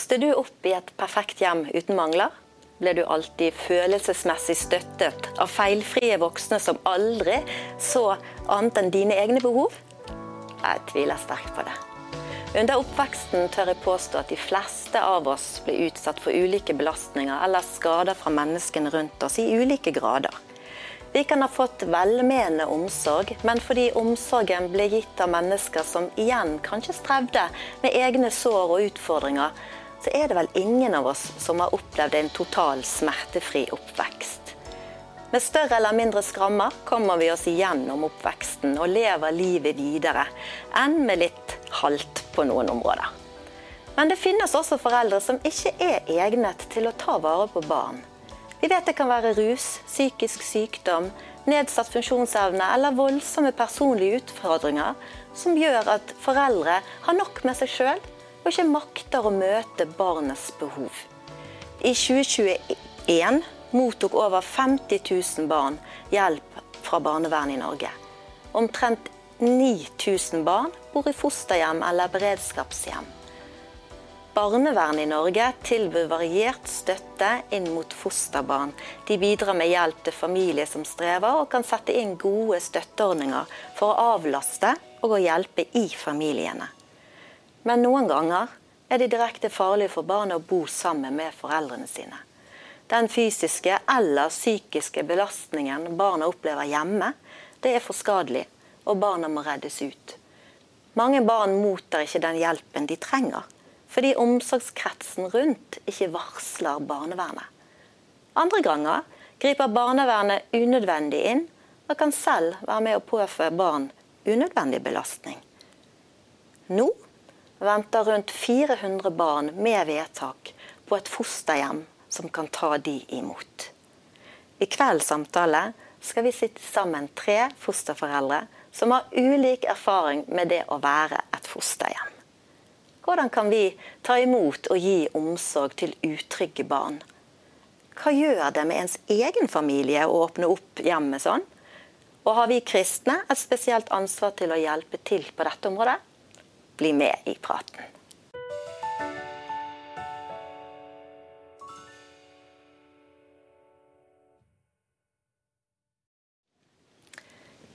Vokste du opp i et perfekt hjem uten mangler? Ble du alltid følelsesmessig støttet av feilfrie voksne som aldri så annet enn dine egne behov? Jeg tviler sterkt på det. Under oppveksten tør jeg påstå at de fleste av oss ble utsatt for ulike belastninger eller skader fra menneskene rundt oss i ulike grader. Vi kan ha fått velmenende omsorg, men fordi omsorgen ble gitt av mennesker som igjen kanskje strevde med egne sår og utfordringer, så er det vel ingen av oss som har opplevd en total smertefri oppvekst. Med større eller mindre skrammer kommer vi oss igjennom oppveksten og lever livet videre, enn med litt halt på noen områder. Men det finnes også foreldre som ikke er egnet til å ta vare på barn. Vi vet det kan være rus, psykisk sykdom, nedsatt funksjonsevne eller voldsomme personlige utfordringer som gjør at foreldre har nok med seg sjøl og ikke makter å møte barnets behov. I 2021 mottok over 50 000 barn hjelp fra barnevernet i Norge. Omtrent 9000 barn bor i fosterhjem eller beredskapshjem. Barnevernet i Norge tilbyr variert støtte inn mot fosterbarn. De bidrar med hjelp til familier som strever, og kan sette inn gode støtteordninger for å avlaste og å hjelpe i familiene. Men noen ganger er det direkte farlig for barnet å bo sammen med foreldrene sine. Den fysiske eller psykiske belastningen barna opplever hjemme, det er for skadelig, og barna må reddes ut. Mange barn mottar ikke den hjelpen de trenger fordi omsorgskretsen rundt ikke varsler barnevernet. Andre ganger griper barnevernet unødvendig inn og kan selv være med å påføre barn unødvendig belastning. Nå venter rundt 400 barn med vedtak på et fosterhjem som kan ta de imot. I kveldens samtale skal vi sitte sammen tre fosterforeldre som har ulik erfaring med det å være et fosterhjem. Hvordan kan vi ta imot og gi omsorg til utrygge barn? Hva gjør det med ens egen familie å åpne opp hjemmet sånn? Og har vi kristne et spesielt ansvar til å hjelpe til på dette området? Bli med i praten.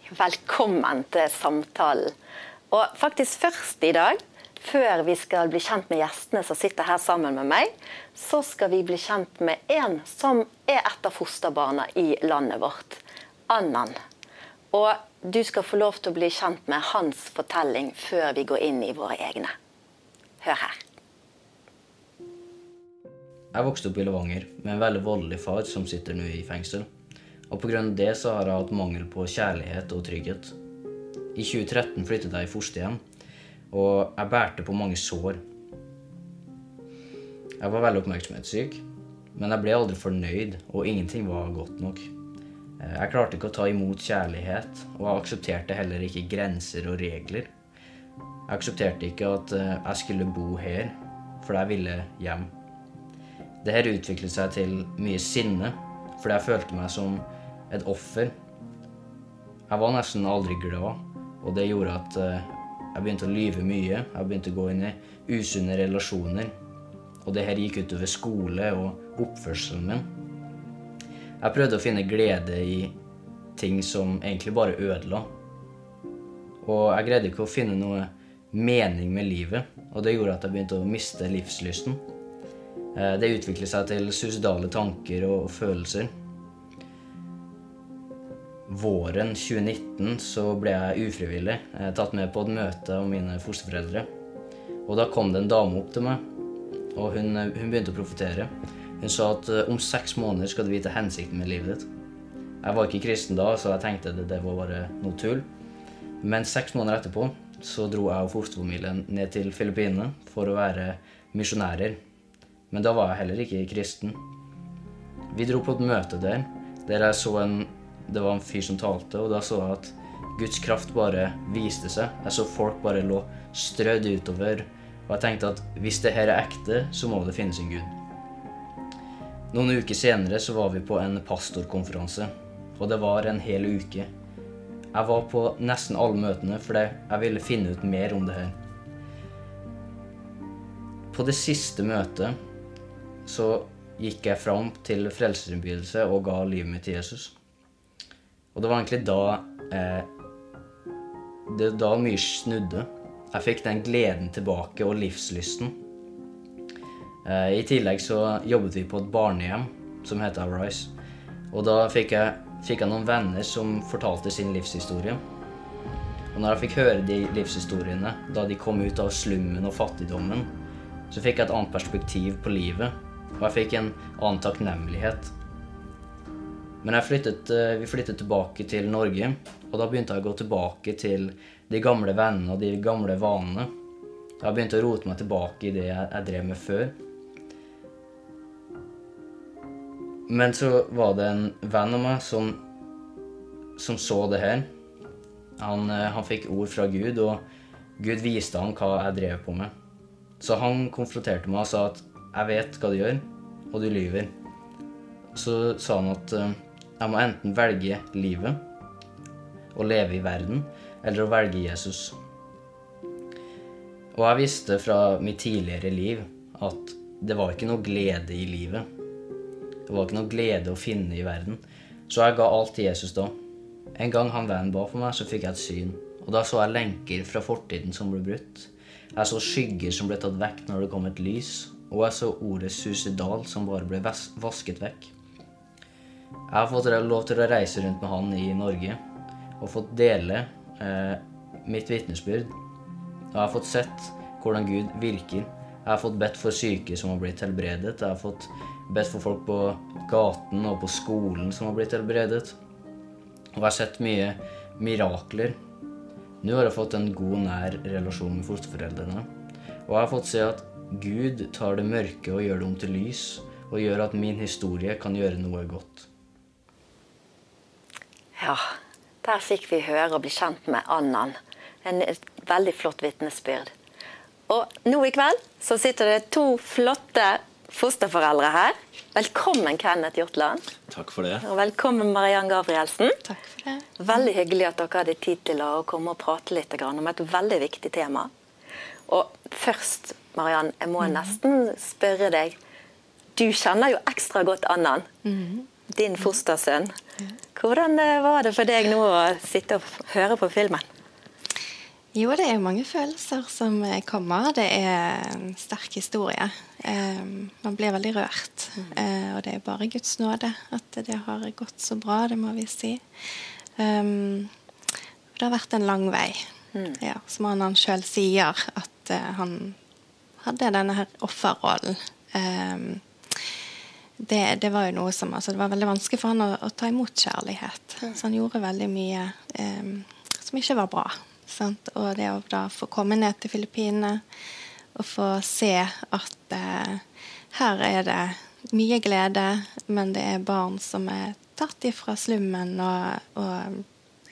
Velkommen til samtalen. Og faktisk først i dag før vi skal bli kjent med gjestene som sitter her sammen med meg, så skal vi bli kjent med en som er et av fosterbarna i landet vårt. Annan. Og du skal få lov til å bli kjent med hans fortelling før vi går inn i våre egne. Hør her. Jeg vokste opp i Levanger med en veldig voldelig far som sitter nå i fengsel. Og pga. det så har jeg hatt mangel på kjærlighet og trygghet. I 2013 flyttet jeg i fosterhjem og jeg bærte på mange sår. Jeg var veldig oppmerksomhetssyk, men jeg ble aldri fornøyd, og ingenting var godt nok. Eh, jeg klarte ikke å ta imot kjærlighet, og jeg aksepterte heller ikke grenser og regler. Jeg aksepterte ikke at eh, jeg skulle bo her, for jeg ville hjem. Dette utviklet seg til mye sinne, fordi jeg følte meg som et offer. Jeg var nesten aldri glad, og det gjorde at eh, jeg begynte å lyve mye. Jeg begynte å gå inn i usunne relasjoner. Og det her gikk utover skole og oppførselen min. Jeg prøvde å finne glede i ting som egentlig bare ødela. Og jeg greide ikke å finne noe mening med livet, og det gjorde at jeg begynte å miste livslysten. Eh, det utviklet seg til suicidale tanker og følelser våren 2019 så ble jeg ufrivillig jeg tatt med på et møte av mine fosterforeldre. Og da kom det en dame opp til meg, og hun, hun begynte å profetere. Hun sa at uh, om seks måneder skal du vite hensikten med livet ditt. Jeg var ikke kristen da, så jeg tenkte det, det var bare noe tull. Men seks måneder etterpå så dro jeg og fosterfamilien ned til Filippinene for å være misjonærer. Men da var jeg heller ikke kristen. Vi dro på et møte der, der jeg så en det var en fyr som talte, og da så jeg at Guds kraft bare viste seg. Jeg så folk bare lå strødd utover. Og jeg tenkte at hvis det her er ekte, så må det finnes en Gud. Noen uker senere så var vi på en pastorkonferanse, og det var en hel uke. Jeg var på nesten alle møtene fordi jeg ville finne ut mer om det her. på det siste møtet så gikk jeg fram til frelsesinnbydelse og ga livet mitt til Jesus. Og det var egentlig da eh, Det da mye snudde. Jeg fikk den gleden tilbake og livslysten. Eh, I tillegg så jobbet vi på et barnehjem som heter Arise. Og da fikk jeg, fikk jeg noen venner som fortalte sin livshistorie. Og når jeg fikk høre de livshistoriene da de kom ut av slummen og fattigdommen, så fikk jeg et annet perspektiv på livet, og jeg fikk en annen takknemlighet. Men flyttet, eh, vi flyttet tilbake til Norge, og da begynte jeg å gå tilbake til de gamle vennene og de gamle vanene. Jeg begynte å rote meg tilbake i det jeg drev med før. Men så var det en venn av meg som, som så det her. Han, eh, han fikk ord fra Gud, og Gud viste ham hva jeg drev på med. Så han konfronterte meg og sa at 'jeg vet hva du gjør, og du lyver'. Så sa han at eh, jeg må enten velge livet og leve i verden, eller å velge Jesus. Og jeg visste fra mitt tidligere liv at det var ikke noe glede i livet. Det var ikke noe glede å finne i verden. Så jeg ga alt til Jesus da. En gang han vennen ba for meg, så fikk jeg et syn. Og da så jeg lenker fra fortiden som ble brutt. Jeg så skygger som ble tatt vekk når det kom et lys. Og jeg så ordet suicidal som bare ble vasket vekk. Jeg har fått lov til å reise rundt med han i Norge og fått dele eh, mitt vitnesbyrd. Og jeg har fått sett hvordan Gud virker. Jeg har fått bedt for syke som har blitt helbredet. Jeg har fått bedt for folk på gaten og på skolen som har blitt helbredet. Og jeg har sett mye mirakler. Nå har jeg fått en god, nær relasjon med fosterforeldrene. Og jeg har fått se at Gud tar det mørke og gjør det om til lys, og gjør at min historie kan gjøre noe godt. Ja, der fikk vi høre og bli kjent med Annan. En veldig flott vitnesbyrd. Og nå i kveld så sitter det to flotte fosterforeldre her. Velkommen, Kenneth Hjortland. Takk for det. Og velkommen, Mariann Gabrielsen. Takk for det. Veldig hyggelig at dere hadde tid til å komme og prate litt om et veldig viktig tema. Og først, Mariann, jeg må nesten spørre deg. Du kjenner jo ekstra godt Annan, din fostersønn. Hvordan eh, var det for deg nå å sitte og høre på filmen? Jo, det er mange følelser som kommer. Det er en sterk historie. Eh, man blir veldig rørt. Eh, og det er bare Guds nåde at det har gått så bra, det må vi si. Um, det har vært en lang vei. Ja, som han, han sjøl sier, at uh, han hadde denne her offerrollen. Um, det, det, var jo noe som altså, Det var veldig vanskelig for han å, å ta imot kjærlighet. Så han gjorde veldig mye um, som ikke var bra. Sant? Og det å da få komme ned til Filippinene og få se at eh, her er det mye glede, men det er barn som er tatt ifra slummen og, og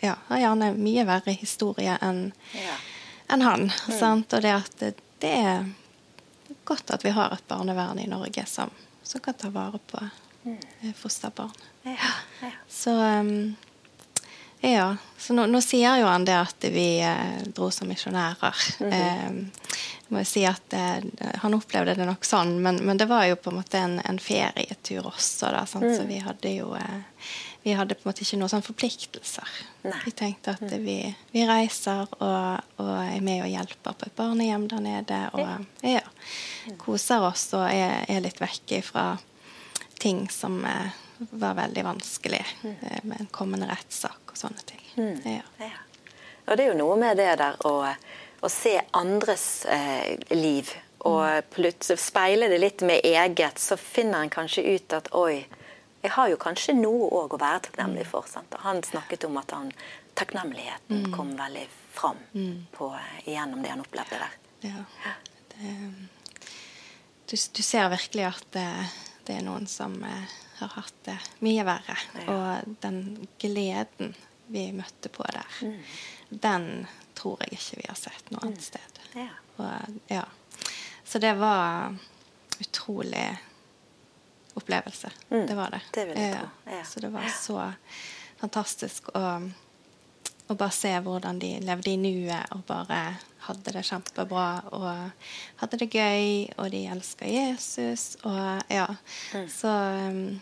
ja, har gjerne mye verre historie enn Ja. en han. Sant? Og det at det, det er godt at vi har et barnevern i Norge som, som kan ta vare på mm. fosterbarn. Ja, ja. Så um, ja. Så nå, nå sier jo han det at vi eh, dro som misjonærer. eh, må jo si at eh, Han opplevde det nok sånn, men, men det var jo på en måte en, en ferietur også. Da, sant? Så vi hadde jo eh, vi hadde på en måte ikke noen sånne forpliktelser. Nei. Vi tenkte at vi, vi reiser og, og er med og hjelper på et barnehjem der nede. Og ja, koser oss og er, er litt vekke fra ting som eh, var veldig vanskelig, eh, med en kommende rettssak og sånne ting. Ja. Ja. Og det er jo noe med det der å, å se andres eh, liv, og plutselig speile det litt med eget, så finner en kanskje ut at oi, jeg har jo kanskje noe òg å være takknemlig for. Sant? Han snakket om at han, takknemligheten kom veldig fram på, gjennom det han opplevde der. Ja. Det, du, du ser virkelig at det, det er noen som eh, har hatt det mye verre. Og den gleden vi møtte på der, den tror jeg ikke vi har sett noe annet sted. Ja. Og, ja. Så det var utrolig opplevelse. Det var det. det Ja. ja. Så det var så fantastisk å og bare se hvordan de levde i nuet og bare hadde det kjempebra og hadde det gøy, og de elsker Jesus og ja. Mm. Så, um,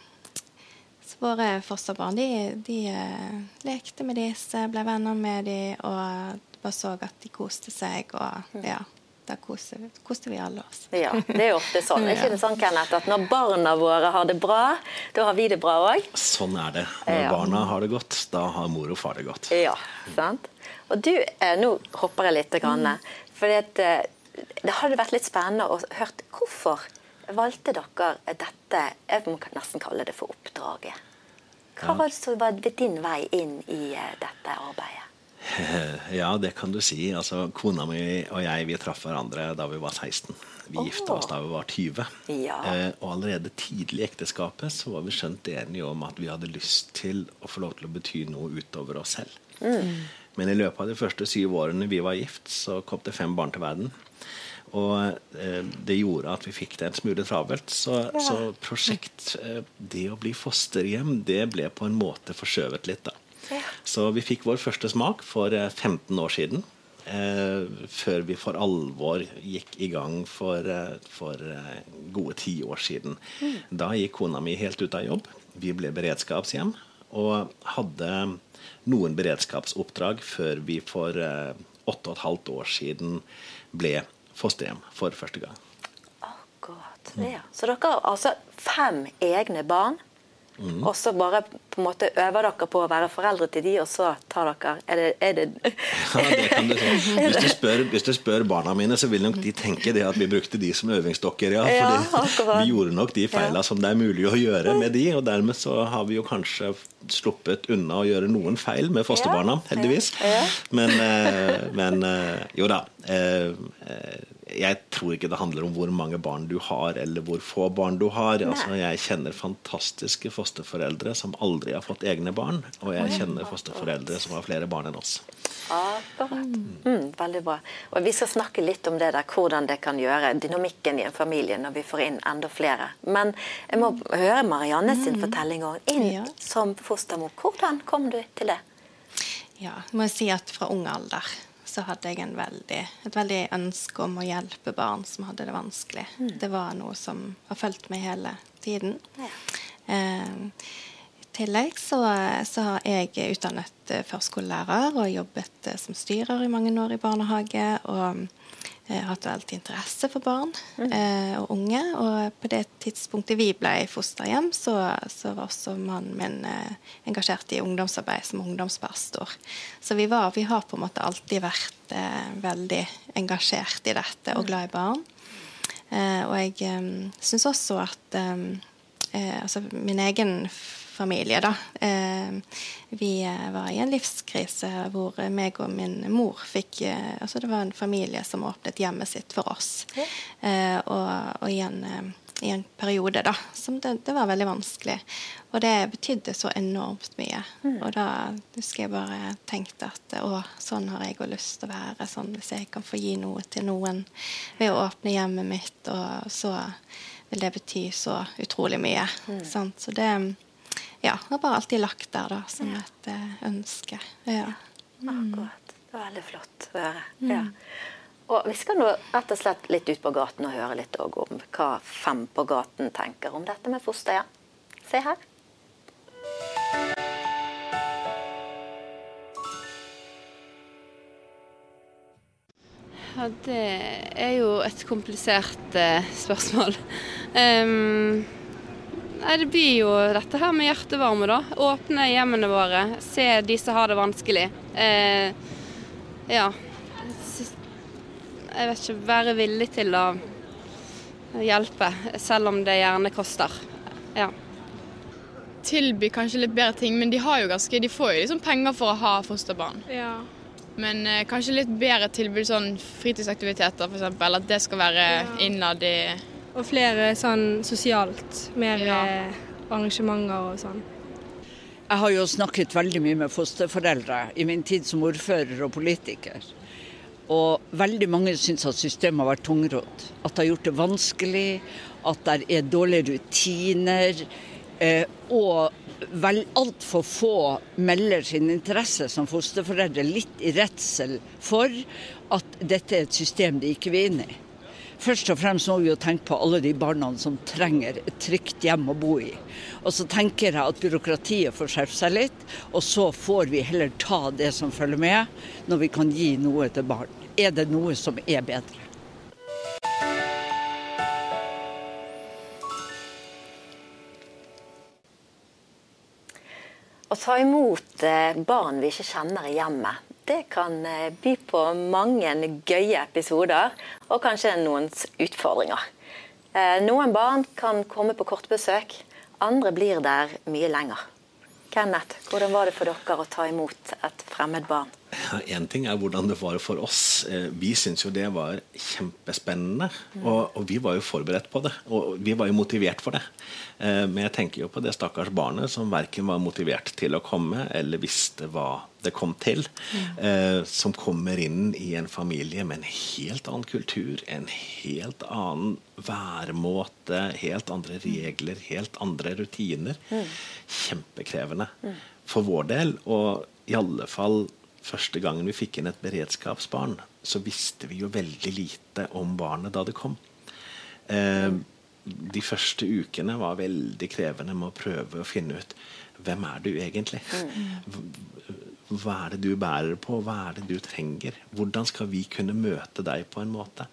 så, våre fosterbarn, de, de uh, lekte med disse, ble venner med dem og bare så at de koste seg og mm. ja da koste, koser, vi alle oss. Ja, det er jo ofte sånn. Er ikke det sånn, Kenneth, at når barna våre har det bra, da har vi det bra òg? Sånn er det. Når ja. barna har det godt, da har mor og far det godt. Ja, sant? Og du, eh, Nå hopper jeg litt. Grann, mm. For det, eh, hadde vært litt spennende å høre hvorfor valgte dere dette, jeg må nesten kalle det for oppdraget. Hva var det som var din vei inn i eh, dette arbeidet? Ja, det kan du si. Altså, kona mi og jeg vi traff hverandre da vi var 16. Vi oh. gifta oss da vi var 20. Ja. Eh, og allerede tidlig i ekteskapet så var vi skjønt enige om at vi hadde lyst til å få lov til å bety noe utover oss selv. Mm. Men i løpet av de første syv årene vi var gift, så kom det fem barn til verden. Og eh, det gjorde at vi fikk det en smule travelt. Så, ja. så prosjekt, eh, det å bli fosterhjem, det ble på en måte forskjøvet litt, da. Så vi fikk vår første smak for 15 eh, år siden. Eh, før vi for alvor gikk i gang for, eh, for eh, gode ti år siden. Mm. Da gikk kona mi helt ut av jobb. Vi ble beredskapshjem og hadde noen beredskapsoppdrag før vi for åtte og et halvt år siden ble fosterhjem for første gang. Akkurat. Ja. Så dere har altså fem egne barn? Mm. Og så bare på en måte øver dere på å være foreldre til de, og så tar dere Er det, er det Ja, det kan du si. Hvis du, spør, hvis du, spør, barna mine, så vil nok de tenke det at vi brukte de som øvingsdokker, ja. Fordi ja, vi gjorde nok de feila ja. som det er mulig å gjøre med de, og dermed så har vi jo kanskje sluppet unna å gjøre noen feil med fosterbarna, heldigvis. Men, eh, men eh, jo da. Jeg tror ikke det handler om hvor mange barn du har, eller hvor få barn du har. Altså, jeg kjenner fantastiske fosterforeldre som aldri har fått egne barn. Og jeg kjenner fosterforeldre som har flere barn enn oss. Akkurat. Mm, veldig bra. Og Vi skal snakke litt om det der, hvordan det kan gjøre dynamikken i en familie når vi får inn enda flere. Men jeg må høre Marianne sin mm. fortelling òg. Inn ja. som fostermor. Hvordan kom du til det? Ja, må jeg si at fra ung alder så hadde jeg veldig, et veldig ønske om å hjelpe barn som hadde det vanskelig. Mm. Det var noe som har fulgt meg hele tiden. Ja. Eh, tillegg så, så, har jeg utdannet eh, førskolelærer og jobbet eh, som styrer i mange år i barnehage. og jeg har hatt veldig interesse for barn mm. eh, og unge. Og på det tidspunktet vi ble fosterhjem, så, så var også mannen min eh, engasjert i ungdomsarbeid som ungdomspastor. Så vi, var, vi har på en måte alltid vært eh, veldig engasjert i dette og glad i barn. Eh, og jeg eh, syns også at eh, altså min egen familie, da. Eh, vi eh, var i en livskrise hvor meg og min mor fikk eh, Altså det var en familie som åpnet hjemmet sitt for oss. Og, og i, en, i, en, periode, da, som det, det, var veldig vanskelig. Og det betydde så enormt mye. Mm. Og da husker jeg bare tenkte at å, sånn har jeg òg lyst til å være. Sånn hvis jeg kan få gi noe til noen ved å åpne hjemmet mitt, og så vil det bety så utrolig mye. Mm. Så det ja, har bare alltid lagt der da, som ja. et uh, ønske. Ja. Mm. Akkurat. Det var veldig flott å høre. Mm. Ja. Og Vi skal nå rett og slett litt ut på gaten og høre litt om hva Fem på gaten tenker om dette med fosterhjem. Se her. Ja, det er jo et komplisert eh, spørsmål. Um, Det blir jo dette her med hjertevarme, da. Åpne hjemmene våre. Se de som har det vanskelig. Eh, ja. Jeg vet ikke. Være villig til å hjelpe, selv om det gjerne koster. Ja. Tilby kanskje litt bedre ting, men de, har jo ganske, de får jo liksom penger for å ha fosterbarn. Ja. Men eh, kanskje litt bedre tilbud, sånn fritidsaktiviteter f.eks. At det skal være ja. innad i og flere sånn sosialt. Mer ja. Eh, arrangementer og sånn. Jeg har jo snakket veldig mye med fosterforeldre i min tid som ordfører og politiker. Og veldig mange syns at systemet har vært tungrodd. At det har gjort det vanskelig. At det er dårlige rutiner. Eh, og vel altfor få melder sin interesse som fosterforeldre litt i redsel for at dette er et system de ikke vil inn i. Først og fremst må vi jo tenke på alle de barna som trenger et trygt hjem å bo i. Og så tenker jeg at byråkratiet får skjerpe seg litt, og så får vi heller ta det som følger med, når vi kan gi noe til barn. Er det noe som er bedre? Å ta imot eh, barn vi ikke kjenner i hjemmet, det kan eh, by på mange gøye episoder og kanskje noens utfordringer. Eh, noen barn kan komme på kortbesøk, andre blir der mye lenger. Kenneth, hvordan var det for dere å ta imot et fremmed barn? Én ting er hvordan det var for oss. Eh, vi syntes jo det var kjempespennende. Mm. Og, og, vi var jo forberedt på det. Og vi var jo motivert for det. Men jeg tenker jo på det stakkars barnet som verken var motivert til å komme, eller visste hva det kom til. eh, Som kommer inn i en familie med en helt annen kultur, en helt annen væremåte, helt andre regler, helt andre rutiner. Mm. Kjempekrevende mm. for vår del. Og i alle fall første gangen vi fikk inn et beredskapsbarn, så visste vi jo veldig lite om barnet da det kom. Eh, de første ukene var veldig krevende med å prøve å finne ut hvem er du egentlig? Hva er det du bærer på? Hva er det du trenger? Hvordan skal vi kunne møte deg på en måte?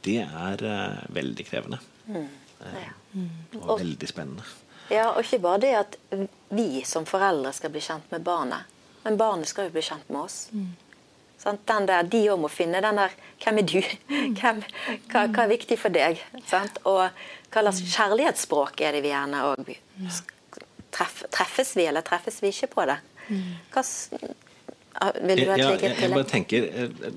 Det er uh, veldig krevende. Uh, og veldig spennende. Ja, og ikke bare det at vi som foreldre skal bli kjent med barnet, men barnet skal jo bli kjent med oss. Mm. Den der, de òg må finne den der Hvem er du? Mm. Hvem, hva, hva, er viktig for deg? Sant? Og hva slags mm. kjærlighetsspråk er det vi gjerne òg treff, Treffes vi, eller treffes vi ikke på det? Hva, vil du ha et ja, jeg, jeg bare tenker eh,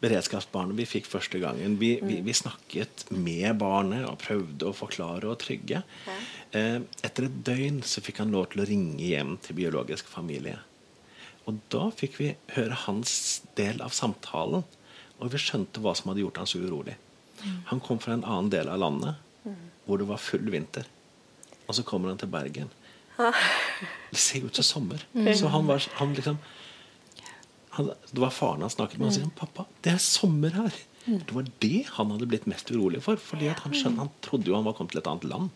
beredskapsbarnet vi fikk første gangen. Vi, vi, vi, snakket med barnet og prøvde å forklare og trygge. Ja. Eh, etter et døgn så fikk han lov til å ringe hjem til biologisk familie. Og da fikk vi høre hans del av samtalen, og vi skjønte hva som hadde gjort han så urolig. Han kom fra en annen del av landet hvor det var full vinter. Og så kommer han til Bergen. Det ser jo ut som sommer. Så han var han liksom han, Det var faren han snakket med. Han sa 'Pappa, det er sommer her'. Det var det han hadde blitt mest urolig for. fordi han, skjønte, han trodde jo han var kommet til et annet land.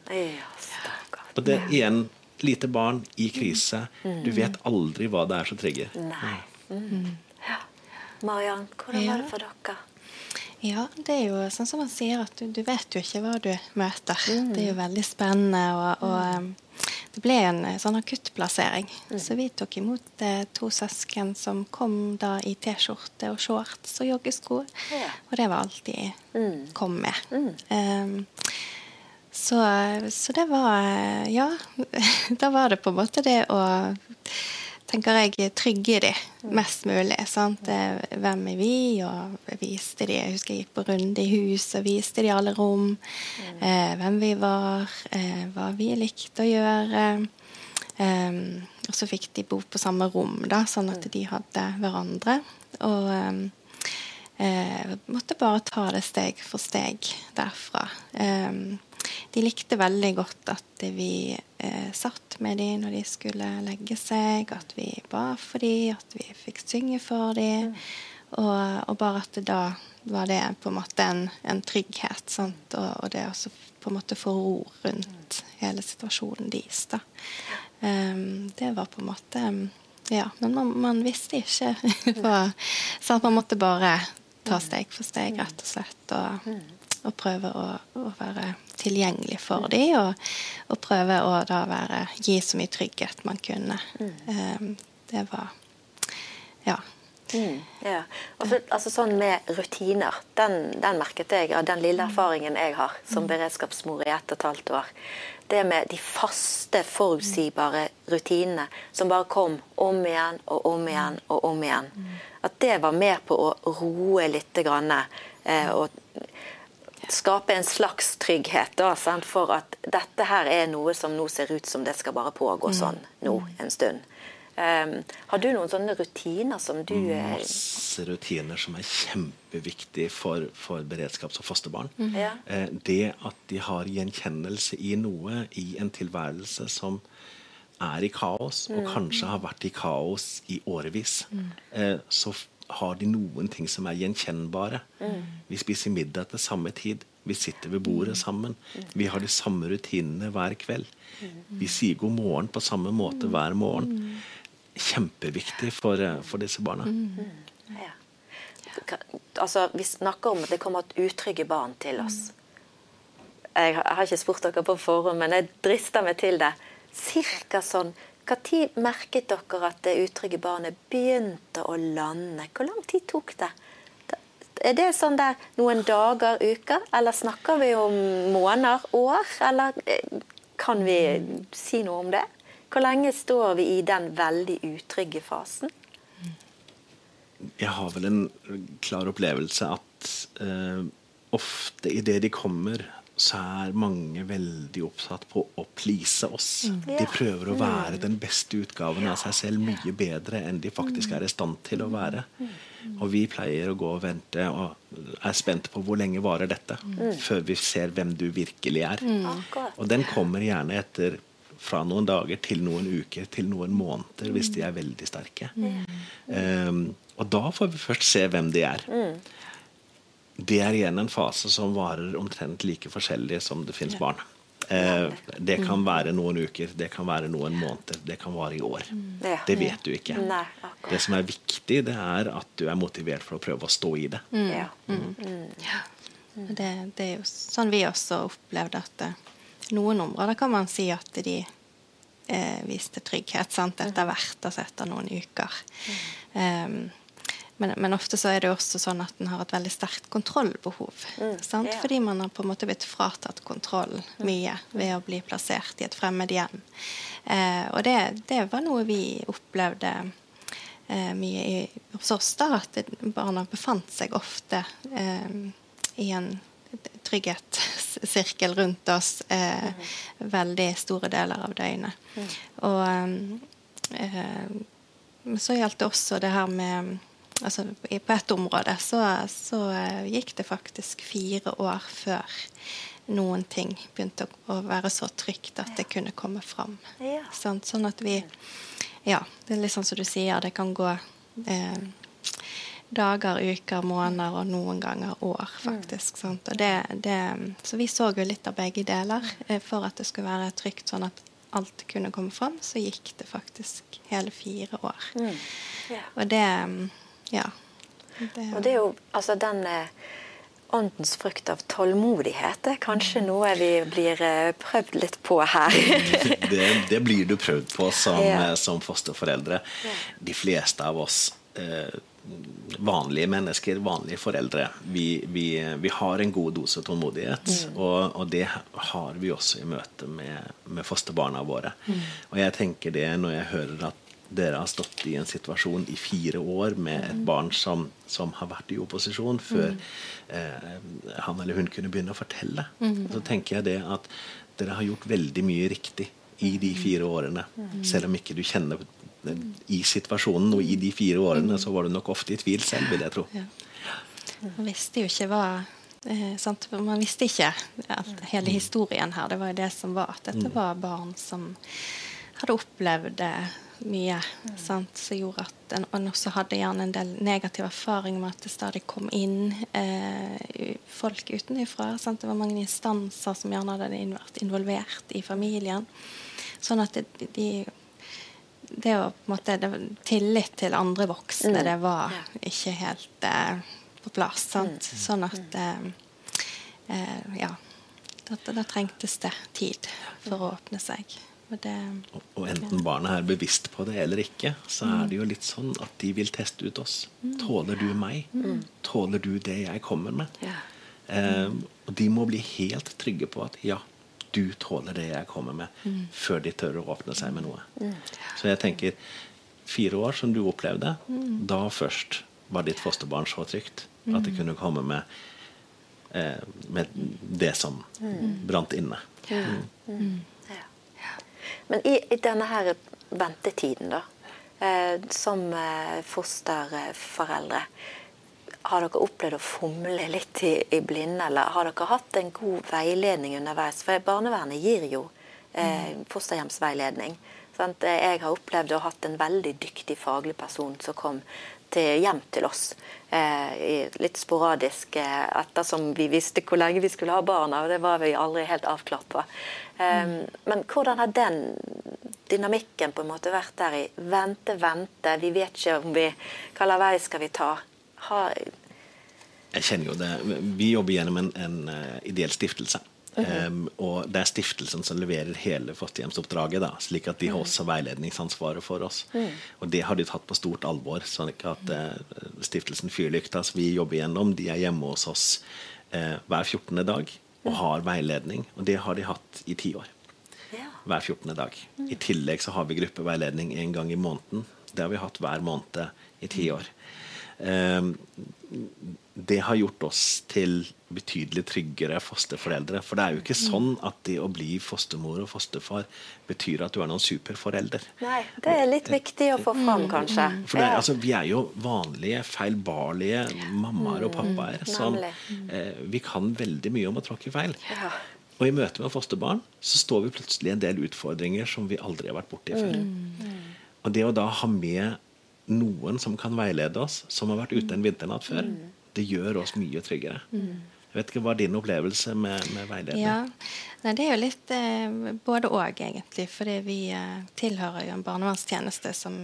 Og det er igjen lite barn i krise. Du vet aldri hva det er som trigger. Nei. Mm. Ja. Mariann, hvordan var det for dere? Ja, det er jo sånn som man sier, at du, du vet jo ikke hva du møter. Mm. Det er jo veldig spennende. og, og um, det ble en eh, sånn akuttplassering. Mm. Så vi tok imot eh, to søsken som kom da i T-skjorte og shorts og joggesko. Ja. Og det var alt de mm. kom med. Um, så, så, det var Ja, da var det på en måte det å tenker jeg, trygge de mest mulig. Sant? Hvem er vi? Og jeg viste de, jeg husker jeg gikk på runde i huset og viste de alle rom. Eh, hvem vi var, eh, hva vi likte å gjøre. Eh, og så fikk de bo på samme rom, da, sånn at de hadde hverandre. Og eh, måtte bare ta det steg for steg derfra. Eh, de likte veldig godt at vi eh, satt med dem når de skulle legge seg, at vi ba for dem, at vi fikk synge for dem. Og, og, bare at da var det på en måte en, en trygghet. Sant? Og, og det også på en måte få ro rundt hele situasjonen deres. da. Um, det var på en måte Ja, men man, man visste ikke hva Sant? Man måtte bare ta steg for steg, rett og slett. Og, mm og prøve å, å være tilgjengelig for dem. Og, og, prøve å da være, gi så mye trygghet man kunne. Mm. Um, det var Ja. Mm, ja. Også, altså sånn med rutiner, den, den, merket jeg av den lille erfaringen jeg har som mm. beredskapsmor i ett og et halvt år. Det med de faste, forutsigbare rutinene som bare kom om igjen og om igjen og om igjen. At det var med på å roe litt. Grann, eh, og skape en slags trygghet da, for at dette her er noe som nå ser ut som det skal bare pågå mm. sånn nå en stund. Um, har du noen sånne rutiner som du Masse rutiner som er kjempeviktige for, for beredskaps- og fosterbarn. Mm. Ja. Eh, det at de har gjenkjennelse i noe i en tilværelse som er i kaos, og Mm. kanskje har vært i kaos i årevis, eh, så har de noen ting som er gjenkjennbare. Mm. Vi spiser middag til samme tid. Vi sitter ved bordet sammen. Vi har de samme rutinene hver kveld. Vi sier god morgen på samme måte hver morgen. Kjempeviktig for, eh, for disse barna. ja. Altså, Vi snakker om at det kommer et utrygge barn til oss. Jeg har ikke spurt dere på forhånd, men jeg drister meg til det. Cirka sånn Når merket dere at det utrygge barnet begynte å lande? Hvor lang tid tok det? Er det sånn der noen dager, uker, eller snakker vi om måneder, år? Eller eh, kan vi si noe om det? Hvor lenge står vi i den veldig utrygge fasen? Jeg har vel en klar opplevelse at eh, ofte idet de kommer, så er mange veldig oppsatt på å please oss. Mm. De prøver å være den beste utgaven av seg selv mye bedre enn de faktisk Mm. er i stand til å være. Og vi pleier å gå og vente og er spente på hvor lenge varer dette, før vi ser hvem du virkelig er. Og den kommer gjerne etter fra noen dager til noen uker til noen måneder, hvis de er veldig sterke. Um, og da får vi først se hvem de er. Det er igjen en fase som varer omtrent like forskjellig som det fins barn. Eh, det kan være noen uker, det kan være noen måneder, det kan vare i år. Ja. Det vet du ikke. Nei. Det som er viktig, det er at du er motivert for å prøve å stå i det. Ja. Det, det er jo sånn vi også opplevde at eh, noen områder kan man si at de eh, viste trygghet sant, etter hvert, altså etter noen uker. Um, men, men ofte så er det også sånn at en har et veldig sterkt kontrollbehov. sant? ja. Fordi man har på en måte blitt fratatt kontroll mye ved å bli plassert i et fremmed hjem. Eh, og det, det var noe vi opplevde eh, mye i, hos oss, da, at barna befant seg ofte eh, i en trygghetssirkel rundt oss eh, veldig store deler av døgnet. Og eh, så gjaldt det også det her med altså På ett område så, så eh, gikk det faktisk fire år før noen ting begynte å, være så trygt at det kunne komme fram. Ja. Sånn at vi Ja, det er litt sånn som du sier, det kan gå eh, dager, uker, måneder og noen ganger år, faktisk. Sant? Og det, det, så vi så jo litt av begge deler. Eh, For at det skulle være trygt sånn at alt kunne komme fram, så gikk det faktisk hele fire år. Ja. Og det Ja. Det, Og det er jo altså den eh, åndens frukt av tålmodighet. Det er kanskje noe vi blir eh, prøvd litt på her. det, det blir du prøvd på som, Ja. eh, som fosterforeldre. De fleste av oss eh, vanlige mennesker, vanlige foreldre, vi, vi, vi har en god dose tålmodighet. Og, og det har vi også i møte med, med fosterbarna våre. Og jeg tenker det når jeg hører at dere har stått i en situasjon i fire år med et barn som, som har vært i opposisjon, før eh, han eller hun kunne begynne å fortelle. Så tenker jeg det at dere har gjort veldig mye riktig i de fire årene. Selv om ikke du kjenner i situasjonen og i de fire årene, så var du nok ofte i tvil selv, vil jeg tro. Ja. Man visste jo ikke hva eh, sant? Man visste ikke alt, hele historien her. Det var jo det som var. At dette var barn som hadde opplevd eh, mye. Sant? Som gjorde at en, en også hadde gjerne en del negativ erfaring med at det stadig kom inn eh, folk utenfra. Sant? Det var mange instanser som gjerne hadde vært involvert i familien. Sånn at det, de det å på en måte det, Tillit til andre voksne, det var ikke helt eh, på plass. Sant? Sånn at eh, eh, Ja. Da, da trengtes det tid for å åpne seg. Det Og, enten barna er bevisst på det eller ikke, så er det jo litt sånn at de vil teste ut oss. Tåler du meg? Tåler du det jeg kommer med? Eh, og de må bli helt trygge på at ja, du tåler det jeg kommer med, før de tør å åpne seg med noe. Så jeg tenker fire år som du opplevde, da først var ditt fosterbarn så trygt at det kunne komme med, eh, med det som brant inne. Men i, i denne her ventetiden, da. eh, som eh, fosterforeldre. Har dere opplevd å fomle litt i, i blinde, eller har dere hatt en god veiledning underveis? For barnevernet gir jo eh, fosterhjemsveiledning. Sant? Jeg har opplevd å ha hatt en veldig dyktig faglig person som kom hjem til oss. Eh, litt sporadisk eh, ettersom vi visste hvor lenge vi skulle ha barna. og Det var vi aldri helt avklart på. Eh, mm. Men hvordan har den dynamikken på en måte vært der i vente, vente, vi vet ikke om vi Hvilken vei skal vi ta? Ha... Jeg kjenner jo det. Vi jobber gjennom en, en uh, ideell stiftelse. Mm -hmm. um, og det er stiftelsen som leverer hele fosterhjemsoppdraget, da, slik at de har også veiledningsansvaret for oss. Mm. Og det har de tatt på stort alvor. sånn at uh, Stiftelsen Fyrlykta, som vi jobber gjennom, de er hjemme hos oss uh, hver 14. dag og mm. har veiledning. Og det har de hatt i ti år. Hver 14. dag. Mm. I tillegg så har vi gruppeveiledning en gang i måneden. Det har vi hatt hver måned i ti år. Ehm, det har gjort oss til betydelig tryggere fosterforeldre. For det er jo ikke sånn at det å bli fostermor og fosterfar betyr at du er noen superforelder. Nei, det er litt viktig å få fram, kanskje. For det, altså, Vi er jo vanlige, feilbarlige mammaer og pappaer som eh, Vi kan veldig mye om å tråkke feil. Og i møte med fosterbarn så står vi plutselig i en del utfordringer som vi aldri har vært borti før. Og det å da ha med noen som kan veilede oss, som har vært ute en vinternatt før, mm. det gjør oss mye tryggere. Mm. Jeg vet ikke, Hva er din opplevelse med, med veiledning? Ja, Nei, Det er jo litt eh, både òg, egentlig. Fordi vi eh, tilhører jo en barnevernstjeneste som,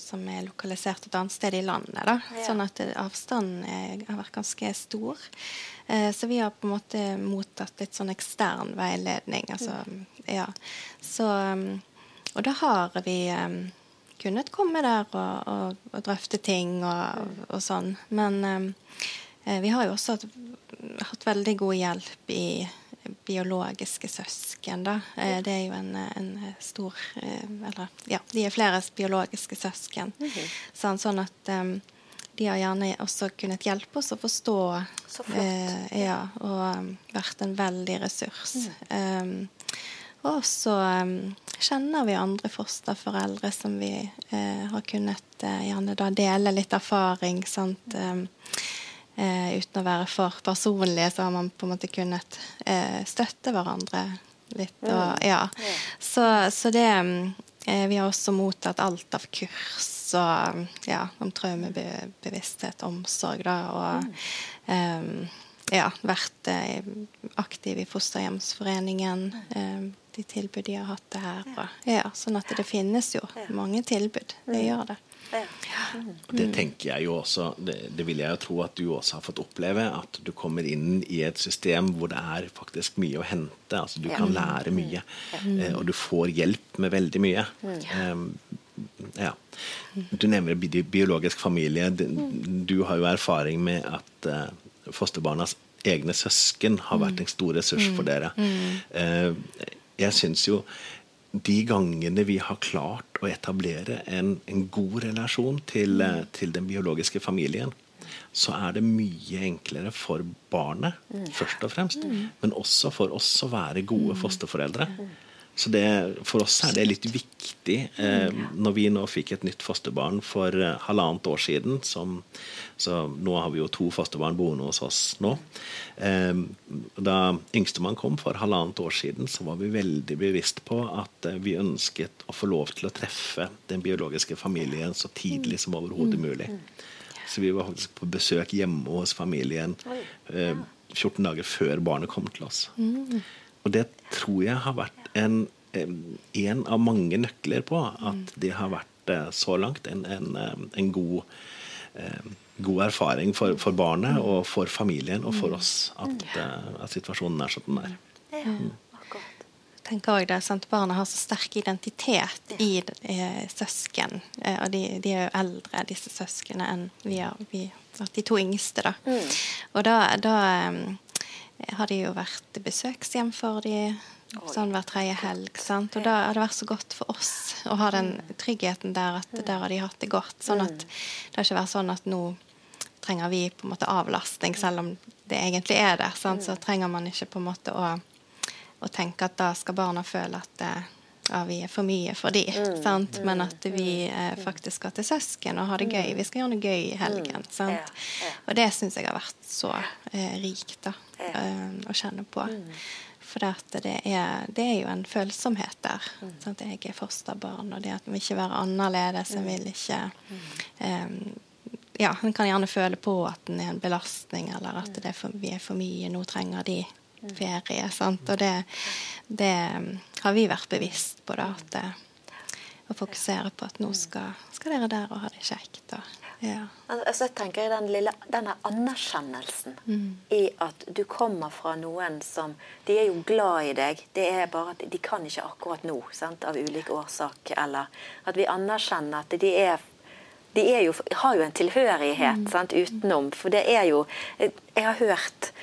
som, er lokalisert et annet sted i landet. da. Ja. Sånn at avstanden er, har vært ganske stor. Eh, så vi har på en måte mottatt litt sånn ekstern veiledning. Altså, mm. ja. Så, um, og da har vi um, kunnet komme der og, og, og drøfte ting og, og sånn. Men eh, vi har jo også hatt, hatt, veldig god hjelp i biologiske søsken, da. Eh, det er jo en, en stor eh, Eller ja, de er flere biologiske søsken. Mm -hmm. sånn, sånn, at um, de har gjerne også kunnet hjelpe oss å forstå. Så flott. Eh, ja, og vært en veldig ressurs. Mm. Og så um, kjenner vi andre fosterforeldre som vi uh, har kunnet uh, gjerne da dele litt erfaring. sant? Um, uh, uten å være for personlige, så har man på en måte kunnet støtte hverandre litt. Og, mm. ja. Så, så det um, Vi har også mottatt alt av kurs og ja, om traumebevissthet, omsorg, da. Og um, ja, vært aktiv i Fosterhjemsforeningen. Um, de tilbud de har hatt det her. Ja. ja, sånn at det finnes jo mange tilbud. Det mm. gjør det. Det tenker jeg jo også, det, det, vil jeg jo tro at du også har fått oppleve. At du kommer inn i et system hvor det er faktisk mye å hente. altså Du kan lære mye. Eh, og du får hjelp med veldig mye. Um, ja. Du nevner biologisk familie. Du har jo erfaring med at uh, fosterbarnas egne søsken har vært en stor ressurs for dere. Jeg syns jo de gangene vi har klart å etablere en, en god relasjon til, eh, til, den biologiske familien, så er det mye enklere for barnet, mm. først og fremst, mm. men også for oss å være gode mm. fosterforeldre. Så det, For oss er det litt viktig eh, når vi nå fikk et nytt fosterbarn for eh, halvannet år siden. Som, så Nå har vi jo to fosterbarn boende hos oss nå. Eh, da yngstemann kom for halvannet år siden, så var vi veldig bevisst på at eh, vi ønsket å få lov til å treffe den biologiske familien så tidlig som overhodet mulig. Så vi var faktisk på besøk hjemme hos familien 14 eh, dager før barnet kom til oss. Og det tror jeg har vært en, en av mange nøkler på at det har vært eh, så langt en, en, en god, god erfaring for, for, barnet og for familien og for oss at, eh, at situasjonen er sånn den er. Mm. Jeg tenker også det, sant? Barna har så sterk identitet i eh, søsken. Eh, og de, de, er jo eldre, disse søsknene, enn vi er, vi, de to yngste. da. Mm. Og da, da har de jo vært besøkshjem for de sånn hver tredje helg. Sant? Og da har det vært så godt for oss å ha den tryggheten der at der har de hatt det godt. Sånn at det har ikke vært sånn at nå trenger vi på en måte avlastning, selv om det egentlig er der. Sant? Så trenger man ikke på en måte å, å tenke at da skal barna føle at det, ja, vi er for mye for de, mm, men at vi eh, faktisk skal til søsken og ha det gøy. Vi skal gjøre noe gøy i helgen. sant? Og det syns jeg har vært så eh, rikt da, eh, å kjenne på. For det det er, jo en følsomhet der. Mm. Sant? Jeg er fosterbarn, og det at vi ikke være annerledes. En vil ikke um, Ja, en kan gjerne føle på at en er en belastning, eller at er for, vi er for mye. Nå trenger de ferie. Sant? Og det, det, har vi vært bevisst på, det. At, å fokusere på at nå skal, skal dere der og ha det kjekt. Og, ja. altså, jeg tenker den lille, denne anerkjennelsen mm. i at du kommer fra noen som De er jo glad i deg, det er bare at de kan ikke akkurat nå, sant, av ulik årsak. Eller at vi anerkjenner at de er de jo, har jo en tilhørighet mm. sant, utenom. For det er jo Jeg har hørt eh,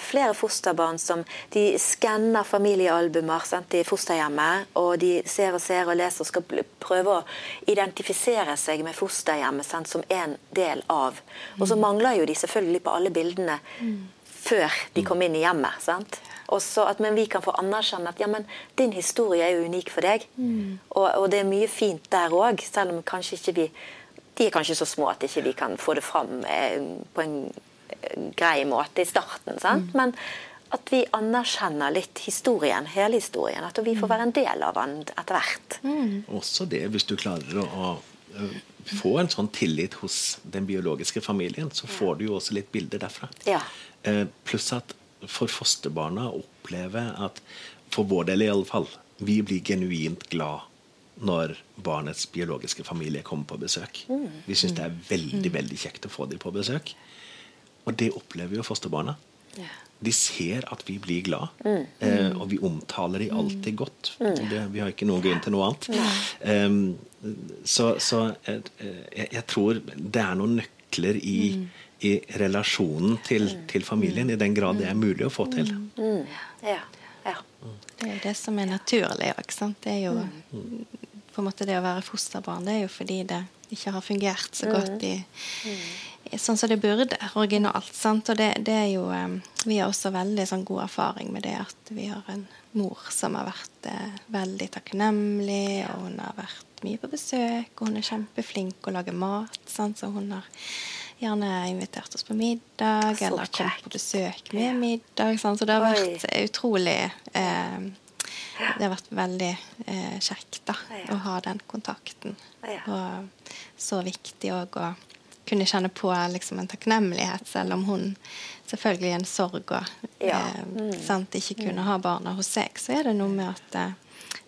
flere fosterbarn som de skanner familiealbumer sendt i fosterhjemmet. Og de ser og ser og leser og skal prøve å identifisere seg med fosterhjemmet sendt som en del av. Og så mm. mangler jo de selvfølgelig på alle bildene mm. før de kom inn i hjemmet. sant? Også at men vi kan få anerkjenne at ja, men din historie er jo unik for deg. Mm. Og, og, det er mye fint der òg, selv om kanskje ikke vi de er kanskje så små at ikke vi kan få det fram eh, på en grei måte i starten. sant? Mm. Men at vi anerkjenner litt historien, hele historien. At vi får være en del av den etter hvert. Mm. Også det, hvis du klarer å, å få en sånn tillit hos den biologiske familien, så får du jo også litt bilder derfra. Ja. Eh, pluss at for fosterbarna oppleve at, for vår del i alle fall, vi blir genuint glad når barnets biologiske familie kommer på besøk. Mm. Vi syns det er veldig veldig kjekt å få dem på besøk. Og det opplever jo fosterbarna. De ser at vi blir glad, mm. eh, og vi omtaler de alltid mm. godt. Mm. Det, vi har ikke noen grunn til noe annet. Um, så, så eh, jeg, jeg, tror det er noen nøkler i, mm. i relasjonen til, mm. til, familien, i den grad det er mulig å få til. Ja. Ja. Det er jo det som er naturlig òg. Det er jo på en måte det å være fosterbarn. Det er jo fordi det ikke har fungert så godt i, sånn som det burde, originalt. Sant? Og det, det, er jo Vi har også veldig sånn, god erfaring med det at vi har en mor som har vært eh, veldig takknemlig, og hun har vært mye på besøk, og hun er kjempeflink å lage mat. Sant? Så hun har gjerne invitert oss på middag, så eller kommet på besøk med middag. Sant? Så det har vært utrolig eh, det har vært veldig eh, kjekt da, å ha den kontakten. Og så viktig òg å kunne kjenne på liksom, en takknemlighet, selv om hun selvfølgelig en sorg og ja. eh, mm. sant, ikke kunne ha barna hos seg. Så er det noe med at eh,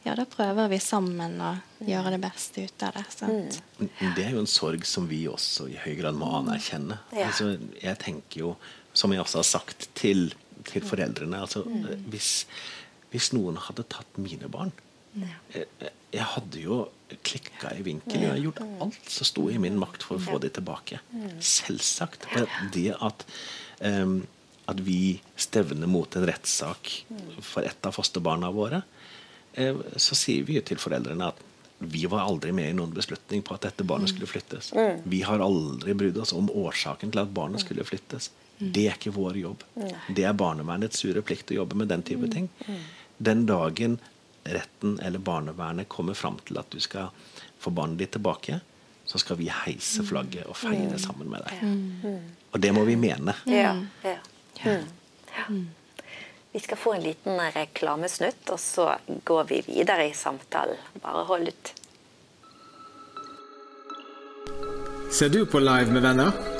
ja, da prøver vi sammen å gjøre det beste ut av det. Sant? Mm. Det er jo en sorg som vi også i høy grad må anerkjenne. Ja. Altså, jeg tenker jo, som jeg også har sagt til, til foreldrene altså, mm. hvis, hvis, noen hadde tatt mine barn ja. Jeg, hadde jo klikka i vinkel. Jeg har gjort alt som sto i min makt for å få dem tilbake. Selvsagt. Det at, um, at vi stevner mot en rettssak for et av fosterbarna våre, um, så sier vi til foreldrene at vi var aldri med i noen beslutning på at dette barnet skulle flyttes. Vi har aldri brydd oss om årsaken til at barnet skulle flyttes. Det er ikke vår jobb. Det er barnevernets sure plikt å jobbe med den type ting. Den dagen retten eller barnevernet kommer fram til at du skal få barnet ditt tilbake, så skal vi heise flagget og feire mm. sammen med deg. Mm. Og det må vi mene. Ja, ja. Mm. ja. Vi skal få en liten reklamesnutt, og så går vi videre i samtalen. Bare hold ut. Ser du på Live med venner?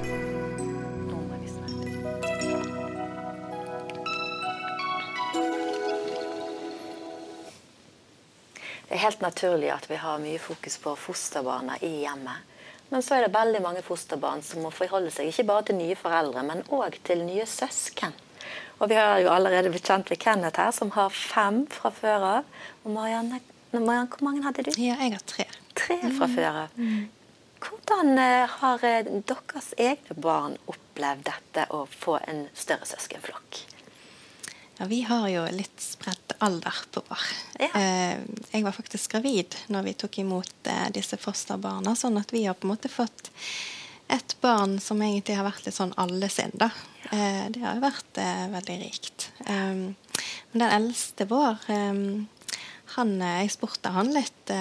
Er helt naturlig at vi har mye fokus på fosterbarna i hjemmet. Men så er det veldig mange fosterbarn som må forholde seg ikke bare til nye foreldre, men òg til nye søsken. Og vi har jo allerede blitt kjent med Kenneth her, som har fem fra før av. Og Marianne, Marianne, hvor mange hadde du? Ja, jeg har tre. Tre fra mm. før av. Mm. Hvordan har deres egne barn opplevd dette å få en større søskenflokk? Ja, Vi har jo litt spredt alder på vår. Ja. Eh, jeg var faktisk gravid når vi tok imot eh, disse fosterbarna, sånn at vi har på en måte fått et barn som egentlig har vært litt sånn alle sin, da. Eh, det har jo vært veldig rikt. men den eldste vår, han, jeg spurte han litt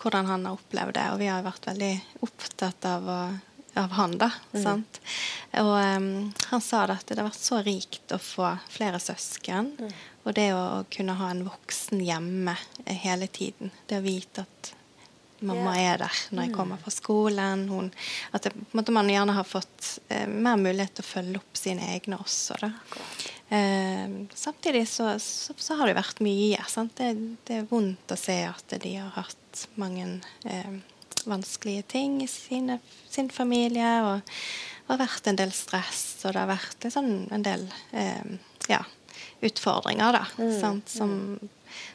hvordan han har opplevd det, og vi har vært veldig opptatt av å av han, da. Mm. Og um, han sa at det har vært så rikt å få flere søsken. Mm. Og det å, å, kunne ha en voksen hjemme hele tiden. Det å vite at mamma yeah. er der når jeg mm. kommer fra skolen. Hun, at det, man gjerne har fått eh, mer mulighet til å følge opp sine egne også. Eh, samtidig så, så, så, har det vært mye. Det, det, er vondt å se at de har hatt mange eh, vanskelige ting i sine, sin familie. Og det har vært en del stress, og det har vært sånn, en del eh, ja, utfordringer, da. Mm. Som,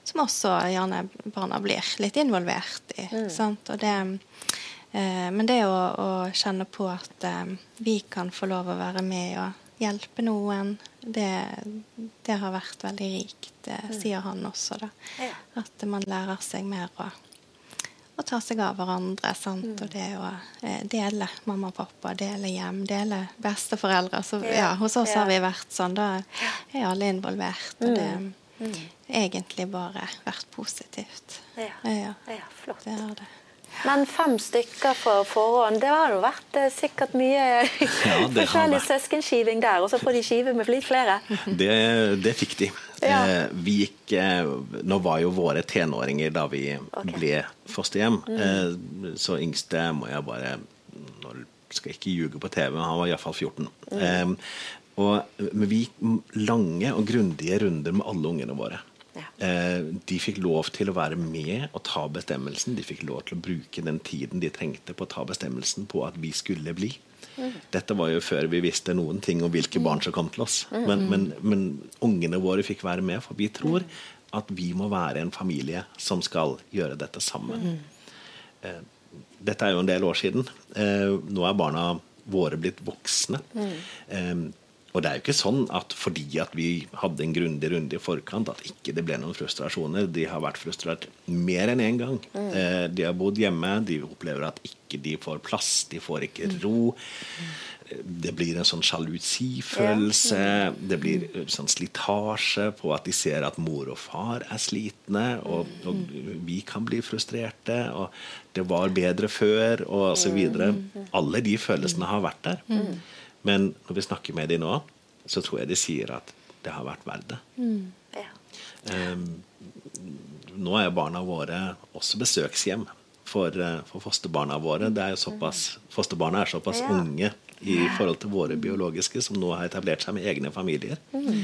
som, også gjerne barna blir litt involvert i. Mm. Det, eh, men det å, å, kjenne på at eh, vi kan få lov å være med og hjelpe noen, det, det har vært veldig rikt, det mm. sier han også. da. At man lærer seg mer å å ta seg av hverandre. Sant? Mm. Og det å eh, dele mamma og pappa, dele hjem, dele besteforeldre. Så ja, hos oss ja. har vi vært sånn. Da er alle involvert. Og det mm. mm. egentlig bare vært positivt. Ja, ja. flott. Det er det. Men fem stykker på forhånd, det har jo vært eh, sikkert mye ja, forskjellig søskenskiving der. Og så får de skive med litt flere. Det, det fikk de. Ja. Eh, vi gikk eh, Nå var jo våre tenåringer da vi okay. ble fosterhjem. Mm. Eh, så yngste må jeg bare Nå skal jeg ikke ljuge på TV, men han var iallfall 14. Mm. Eh, og, men vi gikk lange og grundige runder med alle ungene våre. Eh, de fikk lov til å være med og ta bestemmelsen. De fikk lov til å bruke den tiden de trengte på å ta bestemmelsen på at vi skulle bli. Mm. Dette var jo før vi visste noen ting om hvilke barn som kom til oss. Mm. Men, men, men ungene våre fikk være med, for vi tror at vi må være en familie som skal gjøre dette sammen. Mm. Eh, dette er jo en del år siden. Eh, nå er barna våre blitt voksne. Mm. Og det er jo ikke sånn at fordi at vi hadde en grundig runde i forkant, at ikke det ble noen frustrasjoner. De har vært frustrert mer enn én en gang. Mm. Eh, de har bodd hjemme, de opplever at ikke de får plass, de får ikke mm. ro. Det blir en sånn sjalusifølelse. Mm. Det blir sånn slitasje på at de ser at mor og far er slitne, og, mm. og vi kan bli frustrerte. Og det var bedre før, og så videre. Alle de følelsene har vært der. Men når vi snakker med dem nå, så tror jeg de sier at det har vært verdt det. Mm. Ja. Um, nå er barna våre også besøkshjem for, uh, for fosterbarna våre. Det er såpass, fosterbarna er såpass ja. unge i forhold til våre biologiske, som nå har etablert seg med egne familier. Mm.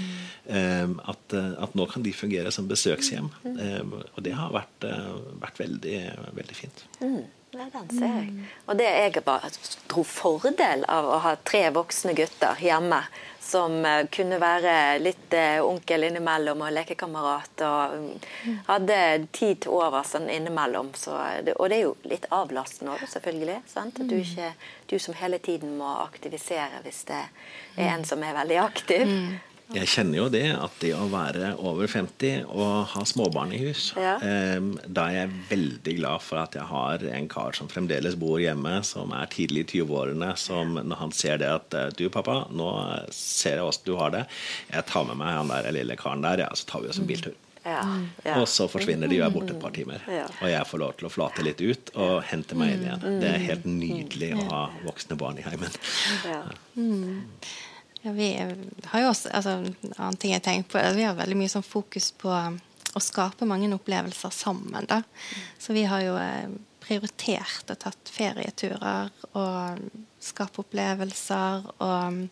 Um, at, uh, at, nå kan de fungere som besøkshjem. Um, og det har vært, uh, vært veldig, veldig fint. Mm. Ja, den ser jeg. Mm. Og det jeg bare dro fordel av å ha tre voksne gutter hjemme som uh, kunne være litt uh, onkel innimellom og lekekamerat. Og um, hadde tid til over sånn innimellom. Så det, og det er jo litt avlastende òg, selvfølgelig. Sant? At du mm. ikke du som hele tiden må aktivisere hvis det er en som er veldig aktiv. Mm. Jeg kjenner jo det at det å være over 50 og ha småbarn i hus ja. Da er jeg veldig glad for at jeg har en kar som fremdeles bor hjemme, som er tidlig i 20-årene, som når han ser det at eh, Du, pappa, nå ser jeg åssen du har det. Jeg tar med meg han der lille karen der, ja, så tar vi oss en biltur. Ja, ja. Og så forsvinner de og er borte et par timer. Ja. Og jeg får lov til å flate litt ut og hente meg inn igjen. Det er helt nydelig å ha voksne barn i heimen. Ja. Mm. Ja, vi har jo også altså, en annen ting jeg tenker på, vi har veldig mye sånn fokus på um, å skape mange opplevelser sammen. Da. Så vi har jo eh, prioritert og tatt ferieturer og skape opplevelser. Og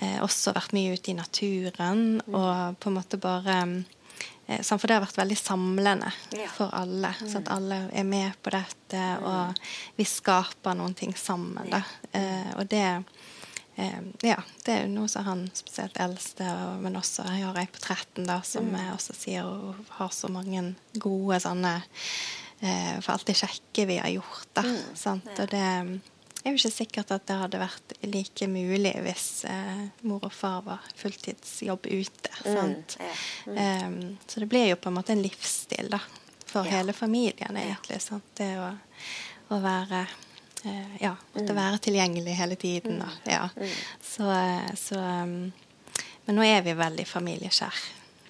eh, også vært mye ute i naturen og på en måte bare eh, For det har vært veldig samlende for alle. Så at alle er med på dette, og vi skaper noen ting sammen. Da. Eh, og det eh, ja, det er jo noe som han spesielt eldste, og, men også jeg har ei på 13 da, som mm. også sier hun har så mange gode sånne eh, for alt det kjekke vi har gjort. da, mm. sant? Og det er jo ikke sikkert at det hadde vært like mulig hvis eh, mor og far var fulltidsjobb ute. Mm, sant? Ja. Mm. Så det blir jo på en måte en livsstil da, for ja. hele familien, egentlig. Sant? Det å, å være ja, måtte mm. være tilgjengelig hele tiden. Da. Mm. Ja. Mm. Så, så um, Men nå er vi veldig familieskjær,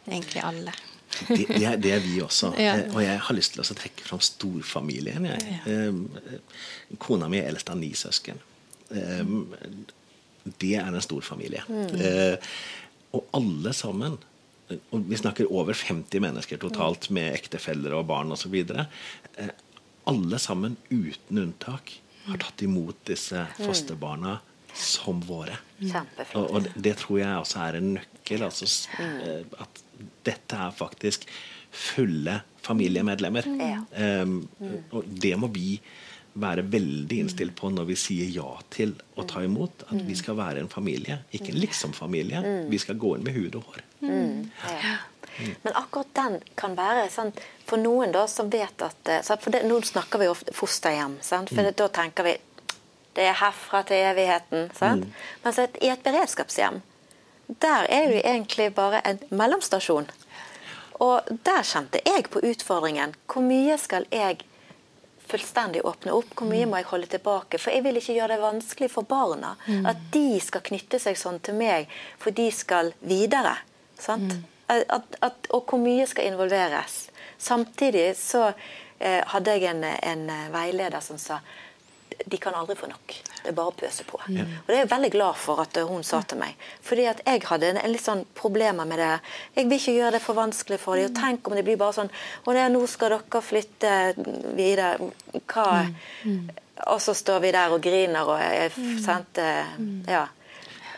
egentlig alle. Det, det, er, det, er, vi også. Ja. Eh, og jeg har lyst til å trekke fram storfamilien. Jeg. Ja. Kona mi er eldst av ni søsken. Det er en stor familie. Mm. Eh, og alle sammen og Vi snakker over 50 mennesker totalt med ektefeller og barn osv. Eh, alle sammen uten unntak har tatt imot disse mm. fosterbarna som våre. Og, og, det tror jeg også er en nøkkel. Altså, mm. at dette er faktisk fulle familiemedlemmer. Um, og det må vi være veldig innstilt på når vi sier ja til å ta imot. At vi skal være en familie, ikke en liksom-familie. Vi skal gå inn med hud og hår. Ja. Men akkurat den kan være sånn, for noen da som vet at eh, for det, Nå snakker vi ofte fosterhjem. Sant? For mm. da tenker vi det er herfra til evigheten. Sant? Mm. Mens i et beredskapshjem der er det egentlig bare en mellomstasjon. Og der kjente jeg på utfordringen. Hvor mye skal jeg fullstendig åpne opp? Hvor mye må jeg holde tilbake? For jeg vil ikke gjøre det vanskelig for barna. Mm. At de skal knytte seg sånn til meg, for de skal videre. Sant? Mm. At, at, og hvor mye skal involveres. Samtidig så eh, hadde jeg en, en veileder som sa de kan aldri få nok. Det er bare å pøse på. Mm. Og Det er jeg veldig glad for at hun sa til meg. Fordi at jeg hadde en, en litt sånn problemer med det. Jeg vil ikke gjøre det for vanskelig for dem. Og tenk om det blir bare sånn Og nå skal dere flytte videre. Hva mm. mm. Og så står vi der og griner og jeg sendte mm. Ja.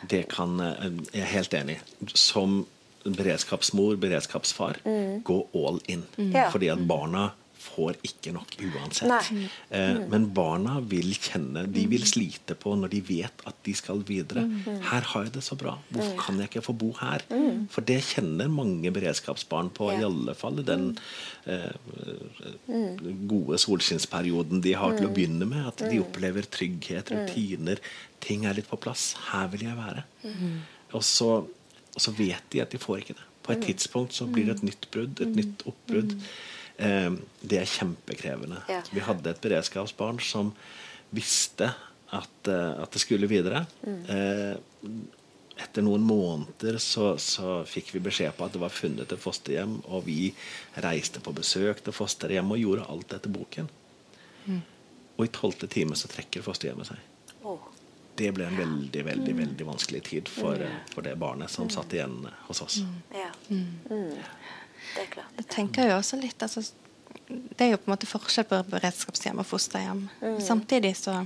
Det kan eh, Jeg er helt enig. Som beredskapsmor, beredskapsfar, mm. gå all in. Fordi at barna får ikke nok uansett. Eh, men barna vil kjenne, de vil slite på når de vet at de skal videre. Mm. Her har jeg det så bra. Hvorfor mm. kan jeg ikke få bo her? Mm. For det kjenner mange beredskapsbarn på, i alle fall i den eh, gode solskinnsperioden de har til å begynne med. At de opplever trygghet, rutiner. Ting er litt på plass. Her vil jeg være. Og så, og så vet de at de får ikke det. På et tidspunkt så blir det et nytt brudd, et nytt oppbrudd. Eh, det er kjempekrevende. Vi hadde et beredskapsbarn som visste at, eh, at det skulle videre. Mm. Eh, etter noen måneder så, så, fikk vi beskjed på at det var funnet et fosterhjem, og vi reiste på besøk til fosterhjem og gjorde alt etter boken. Mm. Og i tolvte time så trekker fosterhjemmet seg. Det ble en veldig veldig, mm. veldig vanskelig tid for, for det barnet som mm. satt igjen hos oss. Ja. Mm. Det er klart. Jeg tenker jo også litt altså, Det er jo på en måte forskjell på beredskapshjem og fosterhjem. Mm. Samtidig så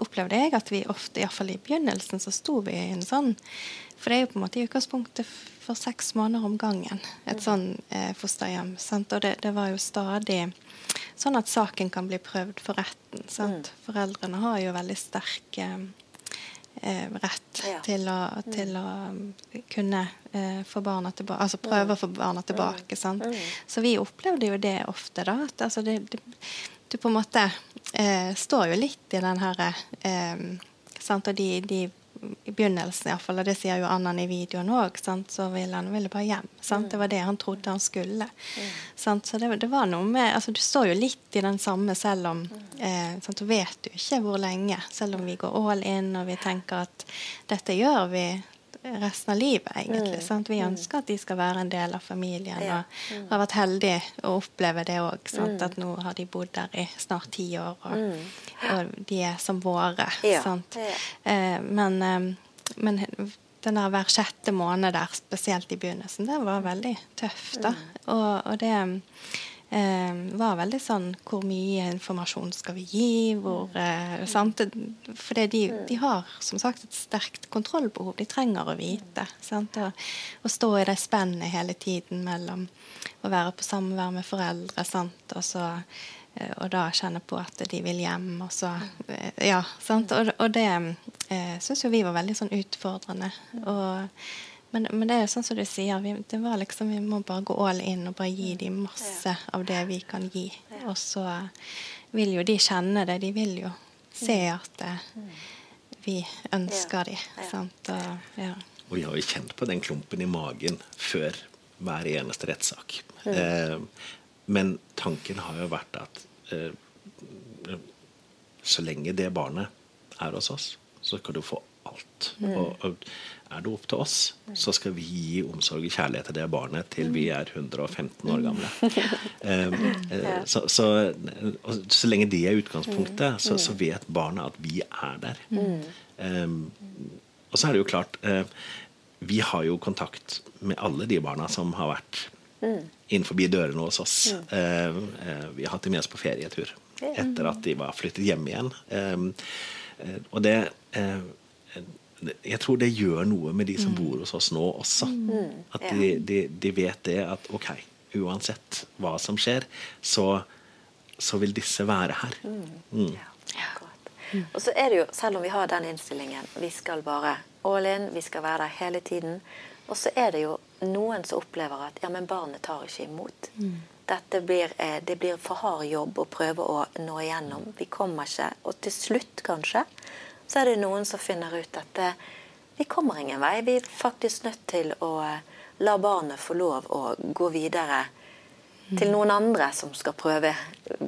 opplevde jeg at vi ofte, iallfall i begynnelsen, så sto vi i en sånn For det er jo på en måte i utgangspunktet for seks måneder om gangen, et sånn eh, fosterhjem. Sant? Og det, det, var jo stadig sånn at saken kan bli prøvd for retten. Mm. Foreldrene har jo veldig sterke eh, eh, rett ja. til, å, mm. til, å, um, kunne eh, få barna tilbake Altså prøve å få barna tilbake. Sant? Mm. Så vi opplevde jo det ofte, da. At altså, det, det, du på en måte eh, står jo litt i den herre eh, Og de, de i begynnelsen iallfall, og det sier jo Annan i videoen òg, så ville han ville bare hjem. Sant? Det var det han trodde han skulle. Mm. Så det, det, var noe med altså Du står jo litt i den samme selv om eh, sant? Du vet jo ikke hvor lenge, selv om vi går all in og vi tenker at dette gjør vi resten av livet, egentlig. Mm. Vi mm. ønsker at de skal være en del av familien. Ja. Og mm. har vært heldige å oppleve det òg. Mm. At nå har de bodd der i snart ti år, og, mm. og de er som våre. Ja. Eh, men, eh, men den der hver sjette måned der, spesielt i begynnelsen, det var veldig tøft. da. Mm. Og, og det eh, var veldig sånn Hvor mye informasjon skal vi gi? Hvor, eh? Fordi de, de, har som sagt et sterkt kontrollbehov. De trenger å vite. Sant? Og, og stå i det spennet hele tiden mellom å være på samvær med foreldre sant? Og, så, eh, og da kjenne på at de vil hjem. Og så, eh, ja? Og, og det eh, syns jo vi var veldig sånn utfordrende. Og Men, men, det er jo sånn som du sier, vi, det var liksom, vi må bare gå all in og bare gi dem masse av det vi kan gi. Og så vil jo de kjenne det. De vil jo se at uh, vi ønsker dem. Sant? Og, ja. og vi har jo kjent på den klumpen i magen før hver eneste rettssak. Eh, men tanken har jo vært at eh, så lenge det barnet er hos oss, så skal du få alt. Mm. Og, er det opp til oss, så skal vi gi omsorg og kjærlighet til det barnet til vi er 115 år gamle. Um, så, så, så, lenge det er utgangspunktet, så, så, vet barnet at vi er der. Um, og så er det jo klart uh, Vi har jo kontakt med alle de barna som har vært innenfor dørene hos oss. Uh, uh, vi har hatt dem med oss på ferietur etter at de var flyttet hjem igjen. Og det jeg tror det gjør noe med de som mm. bor hos oss nå også. Mm. At de, de, de, vet det at ok, uansett hva som skjer, så, så vil disse være her. Mm. Ja, og så er det jo, selv om vi har den innstillingen, vi skal bare all in, vi skal være der hele tiden. Og så er det jo noen som opplever at ja, men barnet tar ikke imot. Mm. Dette blir, eh, det blir for hard jobb å prøve å nå igjennom. Vi kommer ikke. Og til slutt, kanskje, så er det noen som finner ut at eh, vi kommer ingen vei. Vi er faktisk nødt til å eh, la barnet få lov å gå videre til mm. noen andre som skal prøve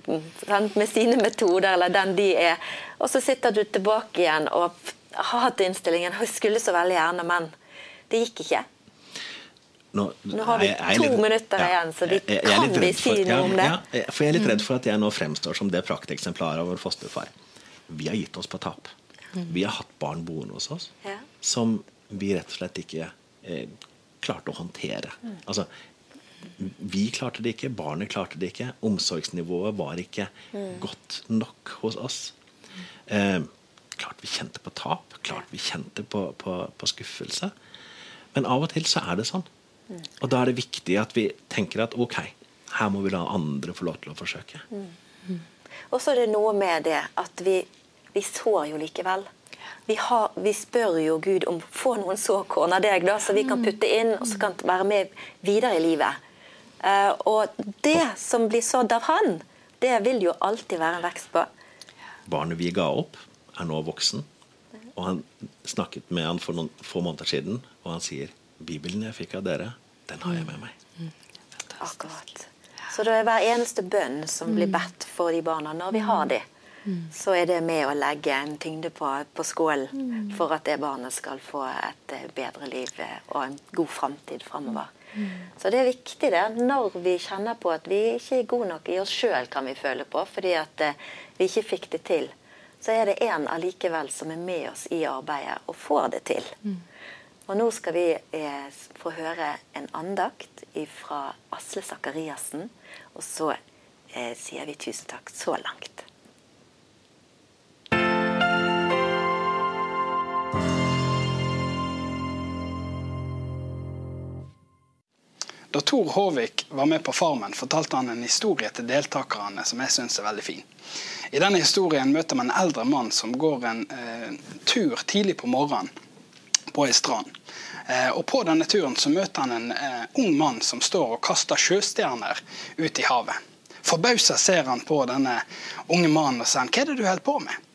mm, med sine metoder, eller den de er. Og så sitter du tilbake igjen og har hatt innstillingen. Jeg skulle så veldig gjerne, men det gikk ikke. Nå, nå, har vi to litt, minutter ja, igjen, så vi, kan vi si for, noe om det? Ja, for Jeg er litt redd for at jeg nå fremstår som det prakteksemplaret av vår fosterfar. Vi har gitt oss på tap. Vi har hatt barn boende hos oss ja. som vi rett og slett ikke eh, klarte å håndtere. Mm. Altså, vi klarte det ikke, barnet klarte det ikke. Omsorgsnivået var ikke mm. godt nok hos oss. Eh, klart vi kjente på tap, klart vi kjente på, på, på, skuffelse. Men av og til så er det sånn. Mm. Og da er det viktig at vi tenker at ok, her må vi la andre få lov til å forsøke. Mm. mm. Og så er det noe med det at vi vi sår jo likevel. Vi, har, vi, spør jo Gud om å få noen såkorn av deg, da, så vi kan mm. putte inn og så kan være med videre i livet. Uh, og det som blir sådd av Han, det vil jo alltid være en vekst på. Barnet vi ga opp, er nå voksen. Og han snakket med han for noen få måneder siden, og han sier Bibelen jeg fikk av dere, den har jeg med meg. Mm. Akkurat. Så det er hver eneste bønn som blir mm. bedt for de barna, når vi har de så er det med å legge en tyngde på, på skålen mm. for at det barnet skal få et eh, bedre liv eh, og en god framtid framover. Mm. Så det er viktig det, når vi kjenner på at vi ikke er gode nok i oss sjøl, kan vi føle på, fordi at eh, vi ikke fikk det til. Så er det en allikevel som er med oss i arbeidet og får det til. Mm. Og nå skal vi eh, få høre en andakt fra Asle Sakariassen. Og så eh, sier vi tusen takk så langt. Da Tor Håvik var med på Farmen, fortalte han en historie til deltakerne som jeg syns er veldig fin. I denne historien møter man en eldre mann som går en eh, tur tidlig på morgenen på ei strand. Eh, og På denne turen så møter han en eh, ung mann som står og kaster sjøstjerner ut i havet. Forbausa ser han på denne unge mannen og sier hva er det du holder på med?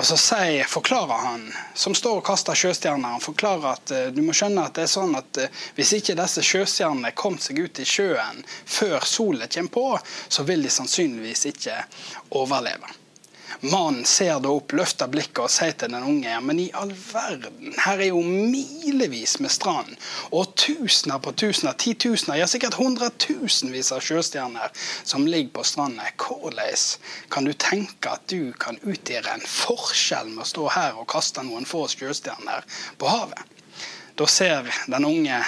Og så sier, forklarer han, som står og kaster sjøstjerner, han forklarer at uh, du må skjønne at det er sånn at uh, hvis ikke disse sjøstjernene kom seg ut i sjøen før solen kommer på, så vil de sannsynligvis ikke overleve. Mannen ser da opp, løfter blikket og sier til den unge men i all verden, her er jo milevis med strand. Og tusener på tusener, titusener, ja sikkert hundretusenvis av sjøstjerner som ligger på stranda. Hvordan kan du tenke at du kan utgjøre en forskjell med å stå her og kaste noen få sjøstjerner på havet? Da ser den unge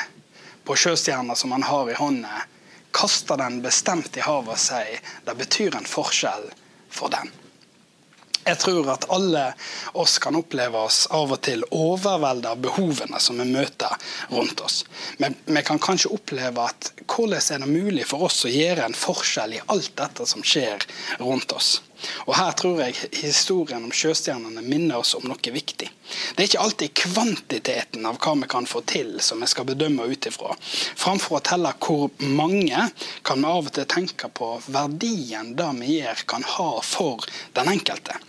på sjøstjerna som han har i hånda, kaster den bestemt i havet og sier det betyr en forskjell for den. Jeg tror at alle oss kan oppleve oss av og til overveldet av behovene som vi møter rundt oss. Men vi kan kanskje oppleve at hvordan er det mulig for oss å gjøre en forskjell i alt dette som skjer rundt oss? Og Her tror jeg historien om sjøstjernene minner oss om noe viktig. Det er ikke alltid kvantiteten av hva vi kan få til som vi skal bedømme ut ifra. Framfor å telle hvor mange, kan vi av og til tenke på verdien det vi gjør kan ha for den enkelte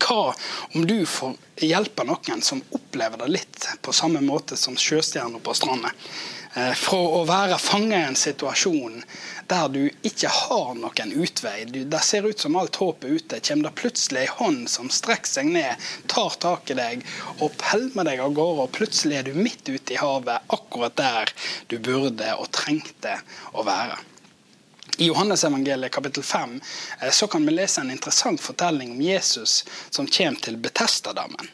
hva om du får hjelpe noen som opplever det litt på samme måte som sjøstjerner på stranda? Eh, fra å være fanget i en situasjon der du ikke har noen utvei. Det ser ut som alt håp er ute. Kommer det plutselig ei hånd som strekker seg ned, tar tak i deg og pælmer deg av gårde, og plutselig er du midt ute i havet, akkurat der du burde og trengte å være. I Johannesevangeliet kapittel 5 eh, så kan vi lese en interessant fortelling om Jesus som kommer til Betestadammen.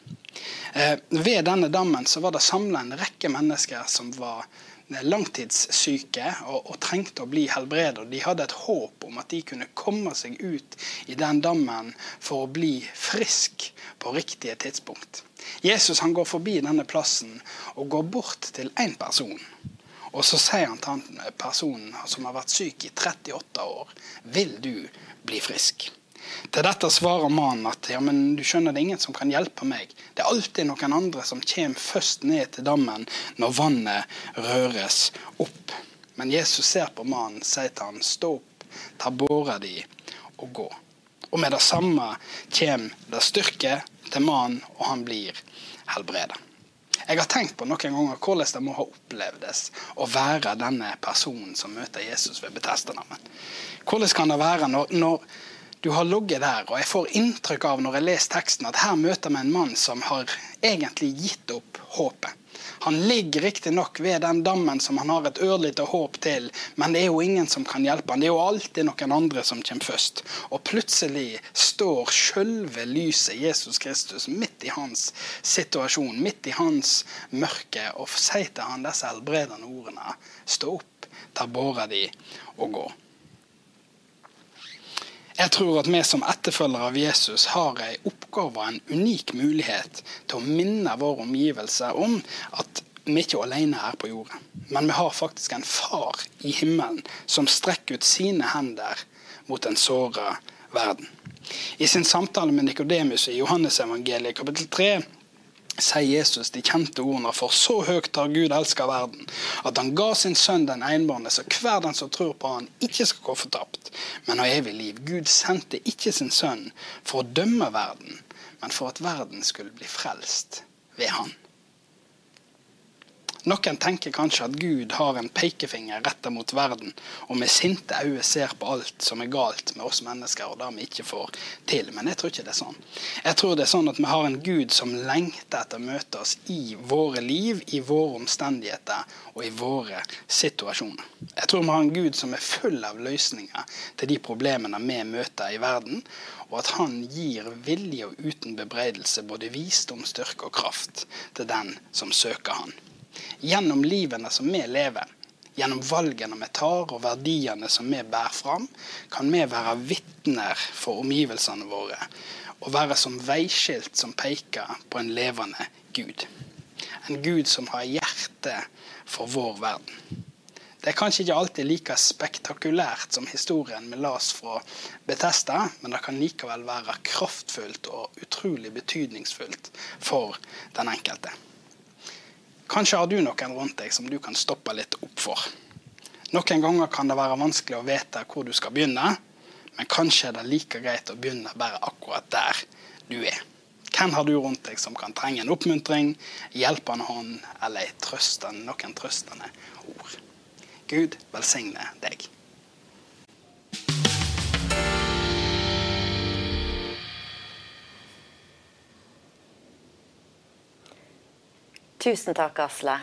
Eh, ved denne dammen så var det samla en rekke mennesker som var langtidssyke og, og, trengte å bli helbredet. De hadde et håp om at de kunne komme seg ut i den dammen for å bli frisk på riktige tidspunkt. Jesus han går forbi denne plassen og går bort til én person. Og så sier han til han personen som har vært syk i 38 år, vil du bli frisk? Til dette svarer mannen at ja, men du skjønner det er ingen som kan hjelpe meg. Det er alltid noen andre som kommer først ned til dammen når vannet røres opp. Men Jesus ser på mannen, sier til han, stå opp, ta båra di og gå. Og med det samme kommer det styrke til mannen, og han blir helbredet. Jeg har tenkt på noen ganger hvordan det må ha opplevdes å være denne personen som møter Jesus ved Betestanammen. Hvordan kan det være når, når du har ligget der, og jeg får inntrykk av når jeg leser teksten, at her møter vi en mann som har egentlig gitt opp håpet. Han ligger riktignok ved den dammen som han har et ørlite håp til, men det er jo ingen som kan hjelpe han. Det er jo alltid noen andre som kommer først. Og plutselig står sjølve lyset, Jesus Kristus, midt i hans situasjon, midt i hans mørke, og sier til han disse helbredende ordene. Stå opp, ta båra di og gå. Jeg tror at vi som etterfølgere av Jesus har en oppgave og en unik mulighet til å minne vår omgivelse om at vi ikke er alene her på jorda. Men vi har faktisk en far i himmelen som strekker ut sine hender mot den såra verden. I sin samtale med Nikodemus i Johannesevangeliet kapittel 3 sier Jesus de kjente ordene, for så høyt har Gud elska verden, at han ga sin sønn den enbårne, så hver den som tror på han, ikke skal gå fortapt, men ha evig liv. Gud sendte ikke sin sønn for å dømme verden, men for at verden skulle bli frelst ved han. Noen tenker kanskje at Gud har en pekefinger retta mot verden, og med sinte øyne ser på alt som er galt med oss mennesker, og det vi ikke får til. Men jeg tror ikke det er sånn. Jeg tror det er sånn at vi har en Gud som lengter etter å møte oss i våre liv, i våre omstendigheter og i våre situasjoner. Jeg tror vi har en Gud som er full av løsninger til de problemene vi møter i verden, og at han gir vilje og uten bebreidelse både visdom, styrke og kraft til den som søker han gjennom livene som vi lever, gjennom valgene vi tar og verdiene som vi bærer fram, kan vi være vitner for omgivelsene våre og være som veiskilt som peker på en levende Gud. En Gud som har hjerte for vår verden. Det er kanskje ikke alltid like spektakulært som historien vi las fra Betesta, men det kan likevel være kraftfullt og utrolig betydningsfullt for den enkelte. Kanskje har du noen rundt deg som du kan stoppe litt opp for. Noen ganger kan det være vanskelig å vite hvor du skal begynne, men kanskje er det like greit å begynne bare akkurat der du er. Hvem har du rundt deg som kan trenge en oppmuntring, hjelpende hånd eller noen trøstende ord? Gud velsigne deg. Tusen takk, Asle.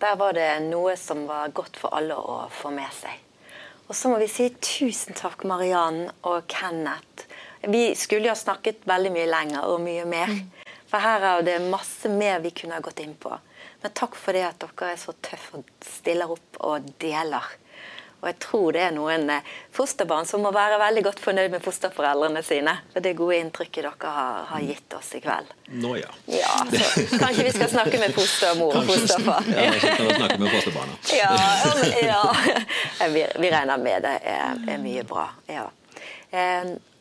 Der var det noe som var godt for alle å få med seg. Og så må vi si tusen takk, Mariann og Kenneth. Vi skulle jo ha snakket veldig mye lenger og mye mer. For her er det masse mer vi kunne ha gått inn på. Men takk for det at dere er så tøffe og stiller opp og deler. Og jeg tror det er noen eh, fosterbarn som må være veldig godt fornøyd med fosterforeldrene sine. For det gode inntrykket dere har, har gitt oss i kveld. Nå ja. ja så, kanskje vi skal snakke med fostermor og fosterfar. Ja, kan vi snakke med fosterbarna. ja, ja. Vi, vi, regner med det er, er mye bra. Ja.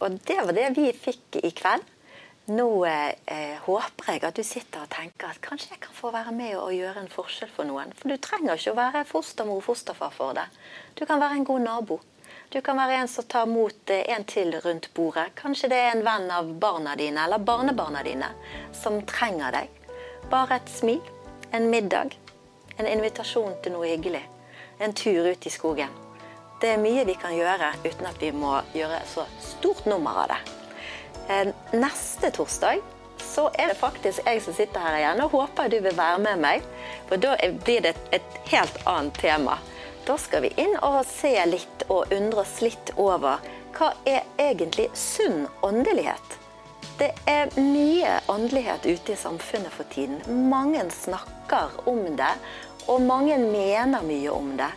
Og det var det vi fikk i kveld. Nå eh, håper jeg at du sitter og tenker at kanskje jeg kan få være med og gjøre en forskjell for noen. For du trenger ikke å være fostermor og fosterfar for det. Du kan være en god nabo. Du kan være en som tar mot eh, en til rundt bordet. Kanskje det er en venn av barna dine eller barnebarna dine som trenger deg. Bare et smil, en middag, en invitasjon til noe hyggelig. En tur ut i skogen. Det er mye vi kan gjøre uten at vi må gjøre så stort nummer av det. Eh, neste torsdag så er det faktisk jeg som sitter her igjen, og håper du vil være med meg. For da blir det et helt annet tema. Da skal vi inn og se litt og undre oss litt over hva er egentlig sunn åndelighet? Det er mye åndelighet ute i samfunnet for tiden. Mange snakker om det, og mange mener mye om det.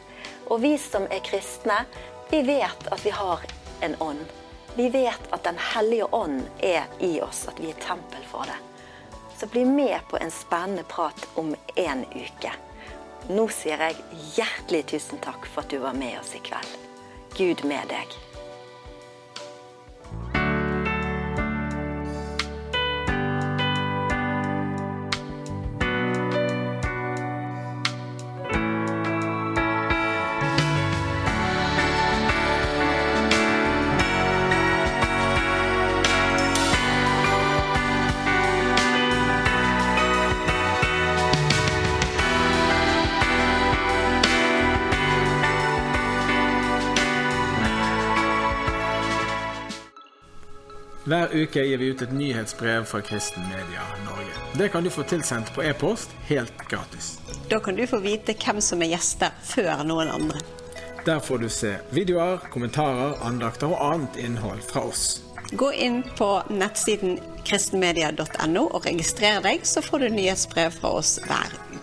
Og vi som er kristne, vi vet at vi har en ånd. Vi vet at Den hellige ånd er i oss, at vi er tempel for det. Så bli med på en spennende prat om en uke. Nå sier jeg hjertelig tusen takk for at du var med oss i kveld. Gud med deg. Hver uke gir vi ut et nyhetsbrev fra Kristen Media Norge. Det kan du få tilsendt på e-post helt gratis. Da kan du få vite hvem som er gjester før noen andre. Der får du se videoer, kommentarer, andakter og annet innhold fra oss. Gå inn på nettsiden kristenmedia.no og registrer deg, så får du nyhetsbrev fra oss hver uke.